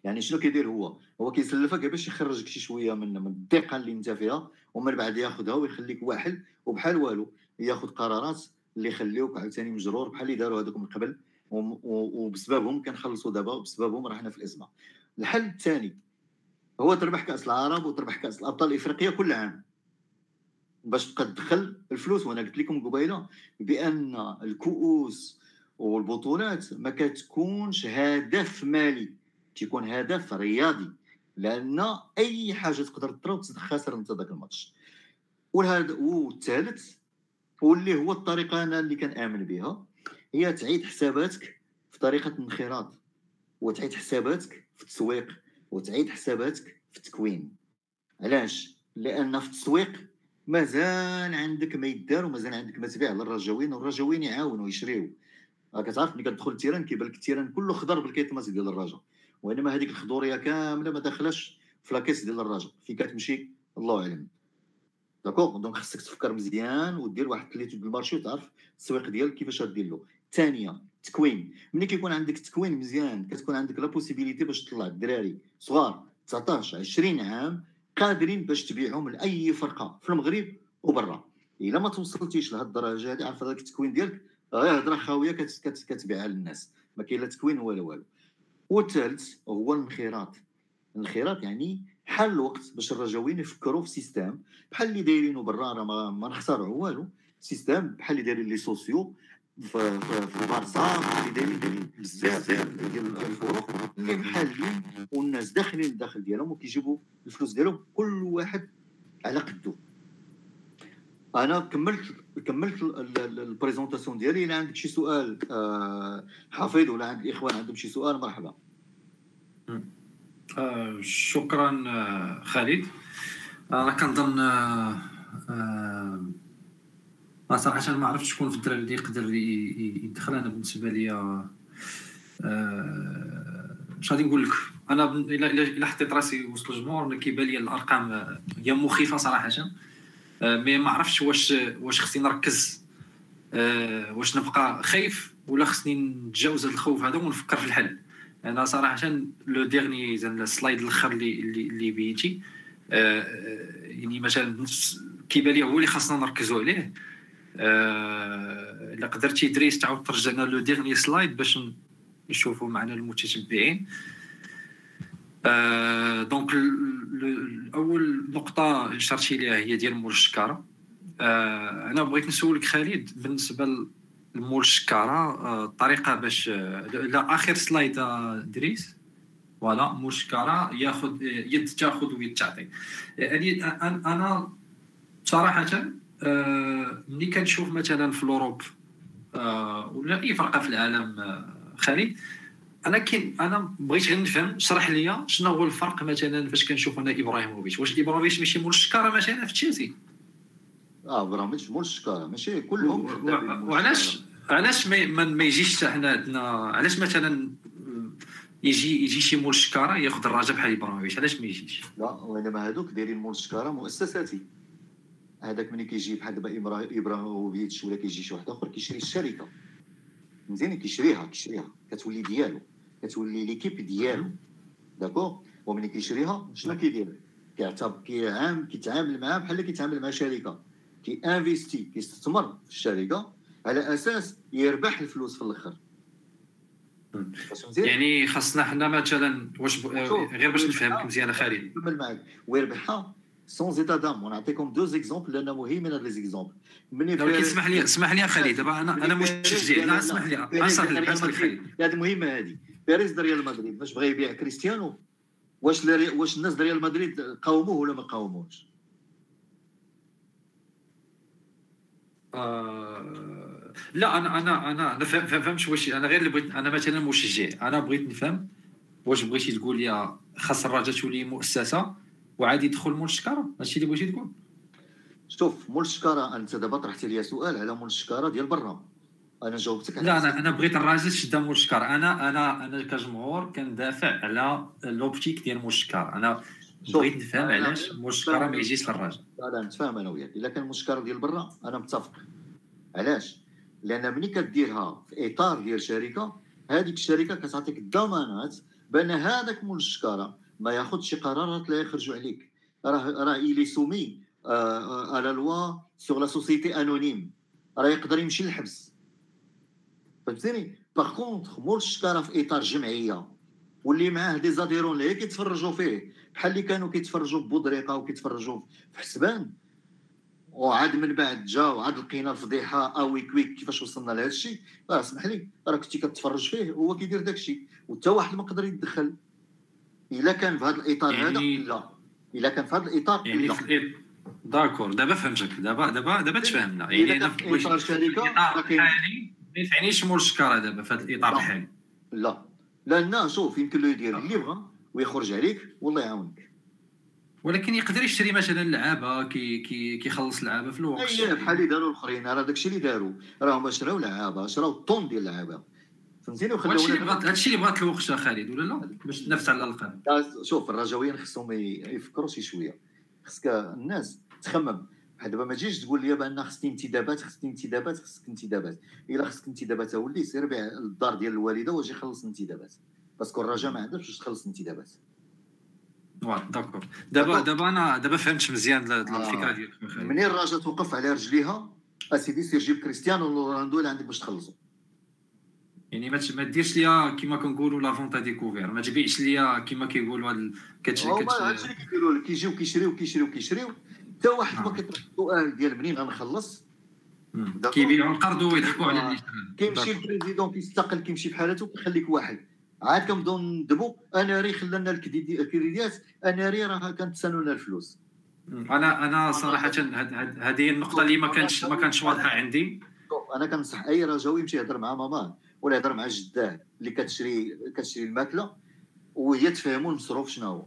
يعني شنو كيدير هو؟ هو كيسلفك باش يخرجك شي شوية من من الضيقه اللي انت فيها ومن بعد ياخذها ويخليك واحد وبحال والو. ياخذ قرارات اللي يخليوك عاوتاني مجرور بحال اللي داروا هذوك من قبل وبسببهم كنخلصوا دابا وبسببهم راحنا في الازمه الحل الثاني هو تربح كأس العرب وتربح كأس الأبطال الإفريقية كل عام. باش تبقى تدخل الفلوس وأنا قلت لكم قبيلة بأن الكؤوس والبطولات ما كتكونش هدف مالي تيكون هدف رياضي لأن أي حاجة تقدر تضرب خاسر انت ذاك الماتش. والثالث واللي هو الطريقة أنا اللي كنآمن بها هي تعيد حساباتك في طريقة الانخراط وتعيد حساباتك في التسويق وتعيد حساباتك في التكوين. علاش؟ لأن في التسويق مازال عندك ما يدار ومازال عندك ما تبيع للرجاوين والرجاوين يعاونوا يشريو كتعرف ملي كتدخل ال terrain كيبان لك ال terrain كله خضر بالكيطماس ديال الرجا وإنما هذيك الخضورية كاملة ما داخلاش في la caisse ديال الرجا فين كتمشي؟ الله أعلم. d'accord donc خصك تفكر مزيان ودير واحد l'étude de marché وتعرف التسويق ديالك كيفاش غدير له الثانية تكوين. ملي كيكون عندك تكوين مزيان كتكون عندك la possibilité باش تطلع الدراري صغار 19 20 عام قادرين باش تبيعهم لأي فرقة في المغرب وبرا. إلا ما توصلتيش لهاد الدرجة هذه عارف هذاك التكوين ديالك غير هضرة خاوية كتبيعها للناس. ما كاين لا تكوين ولا والو. والثالث هو الانخراط. الانخراط يعني حل الوقت باش الرجاويين يفكروا في système بحال اللي دايرينه برا راه ما, ما نخترعوا والو. système بحال اللي دايرين les socios في في اللي دايرين دايرين بزاف ديال الفرق اللي محلين والناس داخلين الداخل ديالهم وكيجيبوا الفلوس ديالهم كل واحد على قدو. أنا كملت كملت البريزونطاسيون ديالي إلا عندك شي سؤال آه، حفيظ ولا عند الاخوان عندهم شي سؤال مرحبا. آه، شكرا آه، خالد. أنا كنظن آه صراحة ما عرفتش شكون في الدراري اللي يقدر يدخل. أنا بالنسبة لي اش غادي نقول لك. أنا الا حطيت راسي وسط الجمهور كيبان لي الأرقام هي مخيفة صراحة. mais ما عرفتش واش واش خصني نركز. واش نبقى خايف ولا خصني نتجاوز هذا الخوف هذا ونفكر في الحل. أنا صراحة le dernier ال slide الأخر اللي اللي بيتي يعني مثلا كيبان لي هو اللي خاصنا نركزوا عليه. إلا قدرتي دريس تعاود ترجعنا le dernier slide باش نشوفوا معنا المتتبعين. donc اول نقطة اشرتي ليها هي ديال مول الشكارة. أنا بغيت نسولك خالد بالنسبة لمول الشكارة الطريقة باش لا آخر slide دريس voilà مول الشكارة ياخذ يد تاخذ ويد تعطي. يعني أنا صراحة آه، ملي كنشوف مثلا في l'Europe آه، ولا أي فرقة في العالم آه، خالد أنا كاين أنا بغيت غير نفهم اشرح لي شنو هو الفرق مثلا فاش كنشوف أنا إبراهيموفيتش. واش إبراهيموفيتش ماشي مول الشكارة مثلا في تشيلسي؟ آه إبراهيموفيتش مول الشكارة ماشي كلهم وعلاش علاش ما, ما يجيش حتى حنا عندنا علاش مثلا يجي يجي شي مول الشكارة ياخذ الرجاء بحال إبراهيموفيتش؟ علاش ما يجيش؟ لا وإنما هذوك دايرين مول الشكارة مؤسساتي. هذاك ملي كيجي بحال دابا إبراهيموفيتش ولا كيجي شي واحد آخر كيشري الشركة. مزيان كيشريها كيشريها. كتولي ديالو. كتولي l'équipe ديالو. d'accord؟ وملي كيشريها شنو كيدير؟ كيعتبر كيعام كيتعامل معاه بحال كيتعامل مع شركة. كي investi كيستثمر في الشركة على أساس يربح الفلوس في الآخر. يعني خاصنا حنا مثلا واش غير باش نفهمك مزيان خالد نكمل ويربحها sans état d'âme ونعطيكم deux exemples لأن مهمين هاد les exemples ملي اسمح لي اسمح لي خالد دابا أنا أنا مشجع لا اسمح لي اسمح لي اسمح لي خالد هذه مهمه هذه بيريز د ريال مدريد فاش بغى يبيع كريستيانو واش واش الناس ريال مدريد قاوموه ولا ما قاوموهش آه، لا أنا أنا أنا أنا فهمت واش أنا غير اللي بغيت أنا مثلا مشجع أنا بغيت نفهم واش بغيتي تقول لي خاص الرجاء تولي مؤسسه وعادي يدخل مول الشكارة. هادشي اللي بغيتي تقول. شوف مول الشكارة انت دابا طرحتي لي سؤال على مول الشكارة ديال برا. أنا جاوبتك لا أنا أنا بغيت الراجل شد مول الشكار أنا أنا أنا كجمهور كندافع على l'optique ديال مول الشكارة أنا بغيت نفهم علاش مول الشكارة ما يجيش للراجل. لا نتفاهم أنا وياك. إلا كان مول الشكارة ديال برا أنا متفق. علاش؟ لأن ملي كديرها في إطار ديال شركة هذيك الشركة كتعطيك الضمانات بأن هذاك مول الشكارة ما ياخذش قرارات لا يخرجوا عليك. راه راه il est soumis à la loi sur la société anonyme راه يقدر يمشي للحبس. فهمتيني par contre مول الشكاره في إطار جمعية. واللي معاه des adhérents اللي كيتفرجوا فيه. بحال اللي كانوا كيتفرجوا في بودريقة وكيتفرجوا في حسبان. وعاد من بعد جا وعاد لقينا الفضيحة اوي كويك كيفاش وصلنا لهذا الشيء؟ راه اسمح لي راه كنتي كتفرج فيه وهو كيدير داك الشيء وحتى واحد ما قدر يتدخل الا كان في هذا الإطار يعني... هذا؟ لا. الا كان في هذا الإطار؟ يعني لا. d'accord دابا فهمتك. دابا دابا دابا تفهمنا. يعني أنا في إطار شركة؟ الحالي ما ينفعنيش مول الشكارة دابا في هذا الإطار الحالي. لا. لأن شوف يمكن له يدير اللي بغى ويخرج عليك والله يعاونك. ولكن يقدر يشري مثلا لعابة كي كي كيخلص لعابة في الوقت. اي بحال اللي داروا الأخرين راه داكشي اللي داروا. راهم شراو لعابة شراو tant ديال اللعابه فهمتيني؟ وخلاو هادشي اللي بغات هادشي اللي بغات الوقت خالد ولا لا؟ باش تنافس على الألقاب. شوف الرجاويين خصهم يفكروا شي شوية. خصك الناس تخمم. بحال دابا ما تجيش تقول لي بأن خصني انتدابات خصني انتدابات خصك انتدابات. إلا خصك انتدابات اولي سير بيع الدار ديال الوالدة واجي خلص انتدابات. parce que الرجاء ما عندهاش باش تخلص انتدابات. d'accord. دابا دابا أنا دابا فهمت مزيان الفكرة ديالك منين الرجاء توقف على رجليها؟ أسيدي سير جيب كريستيانو رونالدو اللي عندك باش تخلصوا يعني ما ديرش ليا كيما كنقولوا la vente à découvert ما تبيعش ليا كيما كيقولوا هاد كتشري هادشي اللي كيديروا لك كيجيو كيشريو كيشريو كيشريو. حتى واحد ما كيطرح السؤال ديال منين غنخلص؟ كيبيعوا القرض ويضحكوا على اللي كيمشي ال président كيستقل كيمشي بحالته كيخليك واحد. عاد كنبداو ندبو أناري خلانا الكريديات أناري راه كنتسنونا الفلوس. أنا أنا صراحة هذه النقطة اللي ما كانتش ما كانتش واضحة عندي. أنا كنصح أي رجاوي يمشي يهضر مع maman. ولا يهضر مع جداه اللي كتشري كتشري الماكلة وهي تفهموا المصروف شنو هو.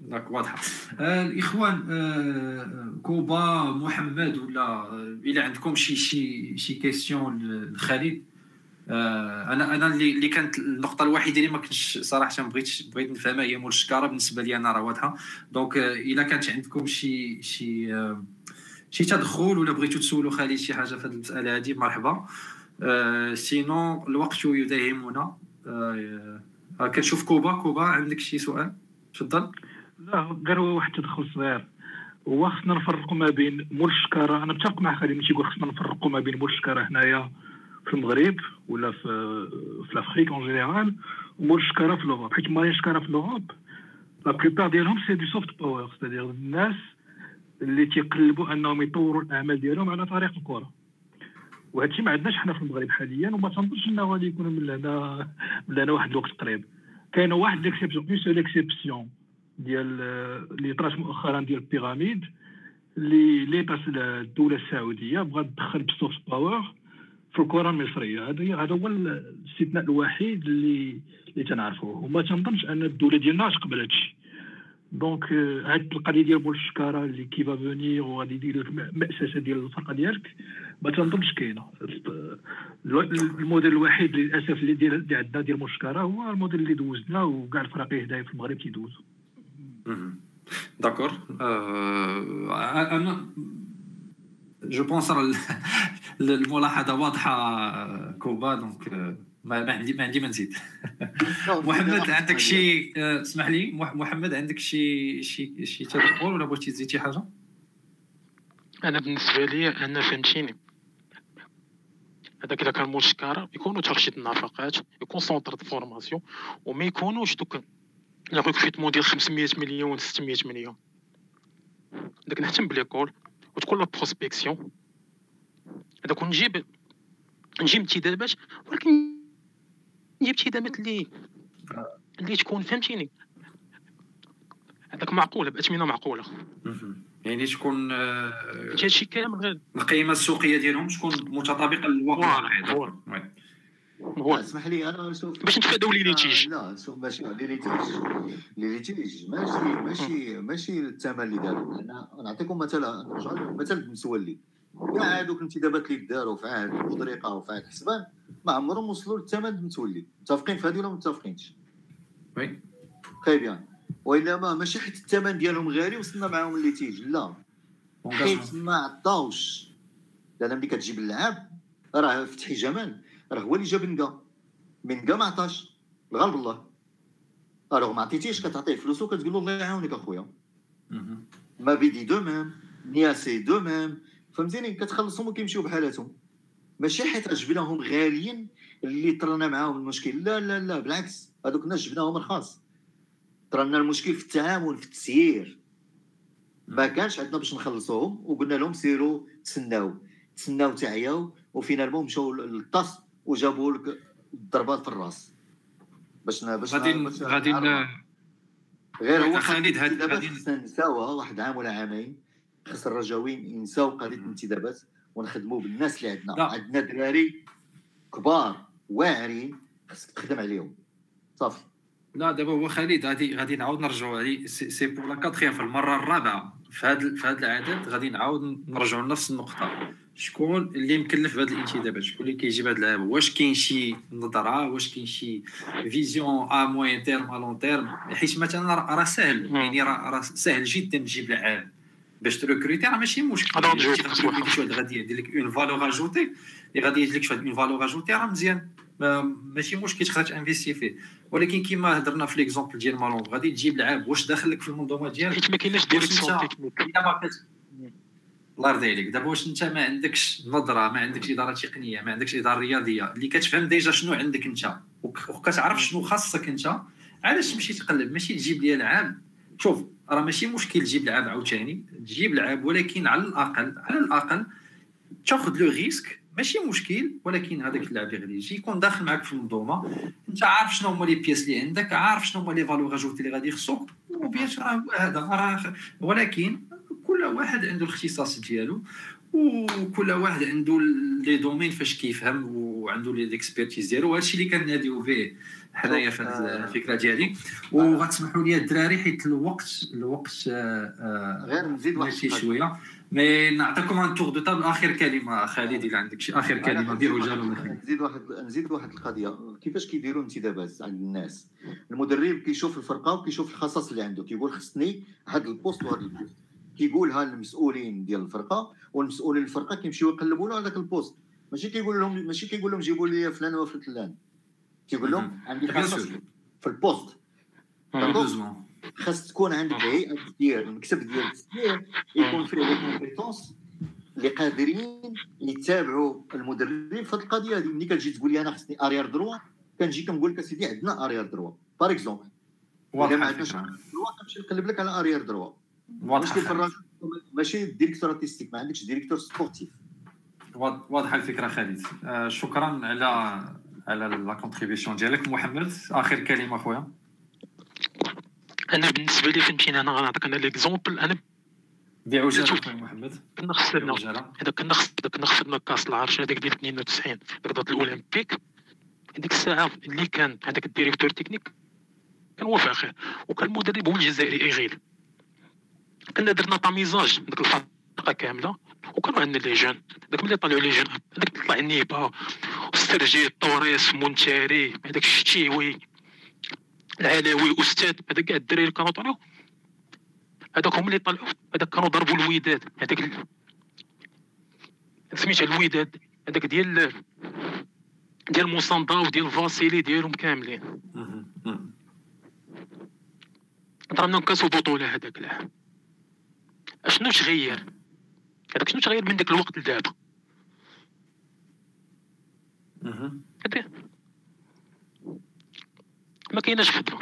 داك واضحه آه الإخوان آه كوبا محمد ولا آه إلى عندكم شي شي شي question لخالد؟ آه أنا أنا اللي اللي كانت النقطة الوحيدة اللي ما كنتش صراحة بغيت بغيت نفهمها هي مول الشكارة. بالنسبة لي أنا راه واضحة. donc آه إلا كانت عندكم شي شي آه شي تدخل ولا بغيتو تسولوا خالد شي حاجة في هذه المسألة هذه مرحبا. آه sinon الوقت يداهمنا. آه كتشوف كوبا. كوبا عندك شي سؤال؟ تفضل. لا غير واحد التدخل صغير. هو خصنا نفرقوا ما بين مول الشكارة. أنا متفق مع خالد ملي تيقول خصنا نفرقوا ما بين مول الشكارة هنايا في المغرب ولا في في l'Afrique en général ومول الشكارة في l'Europe حيت مول الشكارة في l'Europe la plupart ديالهم c'est du soft power c'est-à-dire الناس اللي تيقلبوا أنهم يطوروا الأعمال ديالهم على طريق الكرة. وهادشي ما عندناش حنا في المغرب حاليا وما تنظنش إنه غادي يكون من هنا من هنا واحد الوقت قريب. كاينة واحد l'exception une seule exception ديال اللي طرات مؤخرا ديال البيراميد اللي l'État الدولة السعودية بغات تدخل بال soft power في الكرة المصرية. هذا هذا هو الاستثناء الوحيد اللي اللي تنعرفوه. وما تنظنش أن الدولة ديالنا تقبل هادشي donc هاد القضية ديال مول الشكاره اللي qui va venir وغادي يدير المأسسه ديال الفرقة ديالك. ما تنظنش كاينة. الموديل الوحيد للأسف اللي ديال اللي عندنا ديال الشكاره هو الموديل اللي دوزنا وكاع الفرق هدايا في المغرب تيدوزوا d'accord أنا je pense الملاحظه واضحه كوبا donc ما عندي ما عندي ما نزيد محمد عندك شي اسمح لي محمد عندك شي شي شي تدخل ولا بغيتي تزيد شي حاجة؟ أنا بالنسبة لي أنا فهمتيني. هذاك إذا كان مشكره يكونوا ترشيد النفقات يكون centre de formation وما يكونوش دوك les recrutements ديال 500 مليون 600 مليون. داك نهتم ب l'école وتكون la prospection. هذاك ونجيب نجيب انتدابات ولكن نجيب انتدابات اللي اللي تكون فهمتيني. هذاك معقولة بأثمنة معقولة. يعني تكون هادشي كامل غير القيمة السوقية ديالهم تكون متطابقة للواقع هو. اسمح لي أنا شوف باش نتفاداو les litiges. لا شوف ماشي les litiges. les litiges. ماشي ماشي ماشي الثمن اللي داروا أنا نعطيكم مثلا مثلا متولي. كاع هذوك الانتدابات اللي داروا في عهد بودريقة وفي عهد حسبان ما عمرهم وصلوا للثمن المتولي متفقين في هذه ولا ما متفقينش؟ oui. très bien والا ما ماشي حيت الثمن ديالهم غالي وصلنا معاهم ال litige لا. حيت ما عطاوش. لأن ملي كتجيب اللعاب راه فتحي جمال. راه هو اللي جاب نكا من نكا ما عطاش. الغالب الله. alors ما عطيتيش كتعطيه فلوس وكتقول له الله يعاونك أخويا. مابيدي de même نياسي de même فهمتيني؟ كتخلصهم وكيمشيو بحالاتهم. ماشي حيت جبناهم غاليين اللي طرنا معاهم المشكل. لا لا لا بالعكس. هذوك الناس جبناهم رخاص. طرنا المشكل في التعامل في التسيير. ما كانش عندنا باش نخلصوهم وقلنا لهم سيروا تسناو. تسناو تعياو وفينالمون مشاو للطاس وجابوا لك الضربات في الراس. باش باش غادي غادي غير هو خالد هاد دابا خصنا نساوها واحد عام ولا عامين. خص الرجاويين ينساو قضية الانتدابات ونخدموا بالناس اللي عندنا. عندنا دراري كبار واعرين خصك تخدم عليهم. صافي. لا دابا هو خالد غادي غادي نعاود نرجعوا عليه c'est pour la quatrième في المرة الرابعة في هذا في هذا العدد غادي نعاود نرجعوا لنفس النقطة. شكون اللي مكلف بهذه الانتدابات؟ شكون اللي كيجيب هذا اللعب واش كاين شي نظرة؟ واش كاين شي vision à moyen terme à long terme حيت مثلا راه سهل يعني راه سهل جدا تجيب لعاب باش ت recruter راه ماشي مشكل. غادي يدير لك une valeur ajoutée اللي غادي يدير لك واحد une valeur ajoutée راه مزيان. ماشي مشكل تقدر ت investir فيه ولكن كيما هضرنا في l'exemple ديال مالانغو غادي تجيب لعاب واش داخل لك في المنظومة ديالك؟ حيت ما كايناش direction technique الله يرضي عليك. دابا واش انت ما عندكش نظرة ما عندكش إدارة تقنية ما عندكش إدارة رياضية اللي كتفهم déjà شنو عندك انت وكتعرف شنو خاصك انت علاش تمشي تقلب؟ ماشي تجيب لي لعاب شوف راه ماشي مشكل تجيب لعاب عاوتاني تجيب لعاب ولكن على الاقل على الأقل تاخذ le risque ماشي مشكل ولكن هذاك اللاعب اللي غادي يجي يكون داخل معك في المنظومة. أنت عارف شنو هما les pièces اللي عندك عارف شنو هما les valeurs ajoutées اللي غادي يخصوك وبيان راه هذا راه ولكن كل واحد عنده الاختصاص ديالو وكل واحد عنده le domaine فاش كيفهم وعنده l'expertise ديالو. وهذا الشيء اللي كناديو به حنايا في هذه الفكرة ديالي. وغتسمحوا لي الدراري حيت الوقت الوقت آه، غير نزيد واحد شوية. mais نعطيكم un tour de table آخر كلمة خالد إذا عندك شي آخر كلمة ديروا جالو نزيد واحد نزيد واحد القضية. كيفاش كيديروا انتدابات عند الناس؟ المدرب كيشوف الفرقة وكيشوف الخصائص اللي عنده. كيقول خصني هذا ال poste وهذا ال poste. كيقولها للمسؤولين ديال الفرقة والمسؤولين الفرقة كيمشيو يقلبوا له هذاك ال poste. ماشي كيقول لهم ماشي كيقول لهم جيبوا لي فلان وفلان. كيقول لهم عندي خصائص في ال poste. خاص تكون عندك هيئة تسيير المكتب ديال التسيير يكون فيه les compétences اللي قادرين يتابعوا المدرب في هذه القضية. هذه ملي كتجي تقول لي أنا خصني arrière droit كنجي كنقول لك أسيدي عندنا arrière droit par exemple إذا ما عندناش droit كنمشي نقلب لك على arrière droit في الراجل ماشي directeur artistique ما عندكش directeur sportif واضحه الفكرة خالد. آه شكرا على على la contribution ديالك. محمد آخر كلمة خويا. أنا بالنسبة لي فهمتيني أنا؟ غنعطيك أنا l'exemple أنا بعجاله محمد. كنا خسرنا هذا كنا كنا خسرنا كاس العرش هذاك ديال 92 رياضة الأولمبيك. هذيك الساعة اللي كان هذاك ال directeur technique كان هو فاخر وكان المدرب هو الجزائري إيغيل. كنا درنا tamisage ديك الفرقة كاملة وكانوا عندنا les jeunes. داك ملي طلعوا les jeunes هذاك طلع نيبا وسترجي طوريس مونتاري هذاك الشتيوي. العلاوي أستاذ هذاك كاع الدراري كانوا طلعوا هذاك هما اللي طلعوا هذاك كانوا ضربوا الوداد. هذاك سميتها الوداد. هذاك ديال ديال موساندا وديال فاسيلي ديالهم كاملين. ضربنا كاس البطوله هذاك العام أشنو تغير؟ هذاك شنو تغير من داك الوقت لدابا؟ ما كايناش خدمه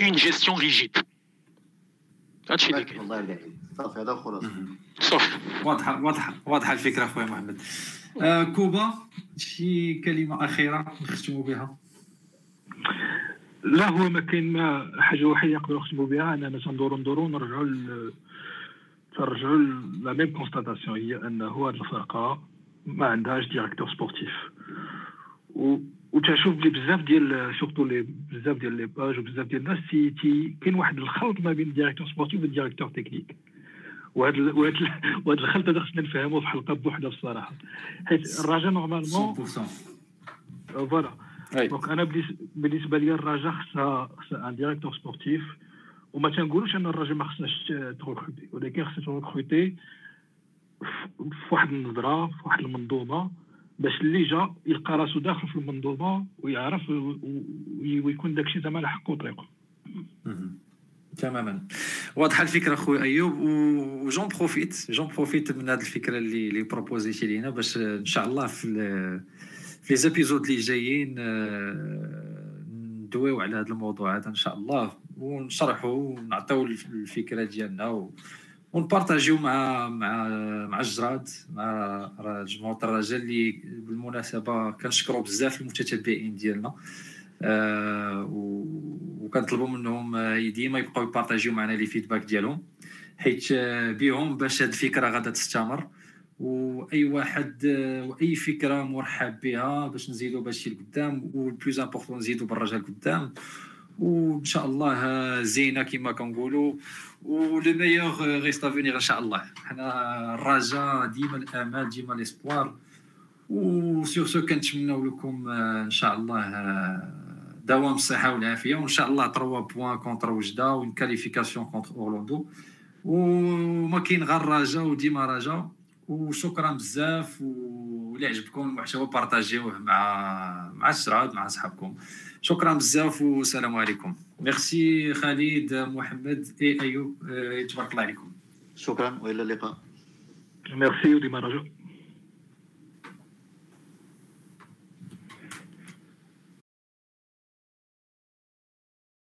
une gestion rigide هادشي اللي كاين الله يرضي عليك صافي هذا خلاص. صافي. واضحه واضحه واضحه الفكرة خويا محمد. آه كوبا شي كلمة أخيرة نختموا بها؟ لا هو ما كاين ما حاجة وحيدة نقدروا نختموا بها. اننا تندوروا ندوروا نرجعوا ل- ترجعوا la même constatation هي انه هذه الفرقة ما عندهاش directeur sportif و وتشوف بلي بزاف ديال surtout لي بزاف ديال les pages وبزاف ديال الناس تي تي كاين واحد الخلط ما بين ال directeur sportif وال directeur technique. وهذا ال- وهذا ال- وهذا الخلط هذا خصنا نفهموه في حلقة بوحدة بصراحة. حيت الرجاء normalement 100% voilà. أي. donc أنا بالنس- بالنسبة لي الرجاء خصها خصها un directeur sportif وما تنقولوش أن الرجاء ما خصناش ت recruter ولكن خصها ت recruter في واحد النظرة في واحد المنظومة. باش اللي جا يلقى راسو داخل في المنظومة ويعرف ويكون داكشي زعما على حقه وطريقه. تماما واضحة الفكرة خويا أيوب و j'en profite j'en profite من هذه الفكرة اللي اللي proposeيتي لينا باش إن شاء الله في في les épisodes اللي جايين آه، ندويو على هذا الموضوع هذا إن شاء الله ونشرحوا ونعطيو الفكرة ديالنا. ون partageيو مع مع مع الشراد مع مجموعه الرجال اللي بالمناسبة كنشكروا بزاف المتتبعين ديالنا. آه، وكنطلبوا منهم آه، ديما يبقاو ي partageيو معنا les feedbacks ديالهم حيت آه، بهم باش هاد الفكرة غادا تستمر. وأي واحد آه، وأي فكرة مرحب بها باش نزيدوا باشي لقدام و le plus important نزيدوا بالرجال قدام. وان شاء الله زينة كما كنقولوا ولو ميور ريست ان شاء الله حنا الرجاء ديما الامل ديما ليسبوار وسور سو كنتمنوا لكم ان شاء الله دوام الصحه والعافيه وان شاء الله 3 بوان كونتر وجده وين كاليفيكاسيون كونتر اورلاندو وما كاين غير رجاء وديما رجاء وشكرا بزاف واللي عجبكم المحتوى بارطاجيوه مع مع الشراد مع صحابكم شكرا بزاف والسلام عليكم. ميرسي خالد محمد اي ايوب تبارك الله عليكم شكرا والى اللقاء ميرسي وديما رجاء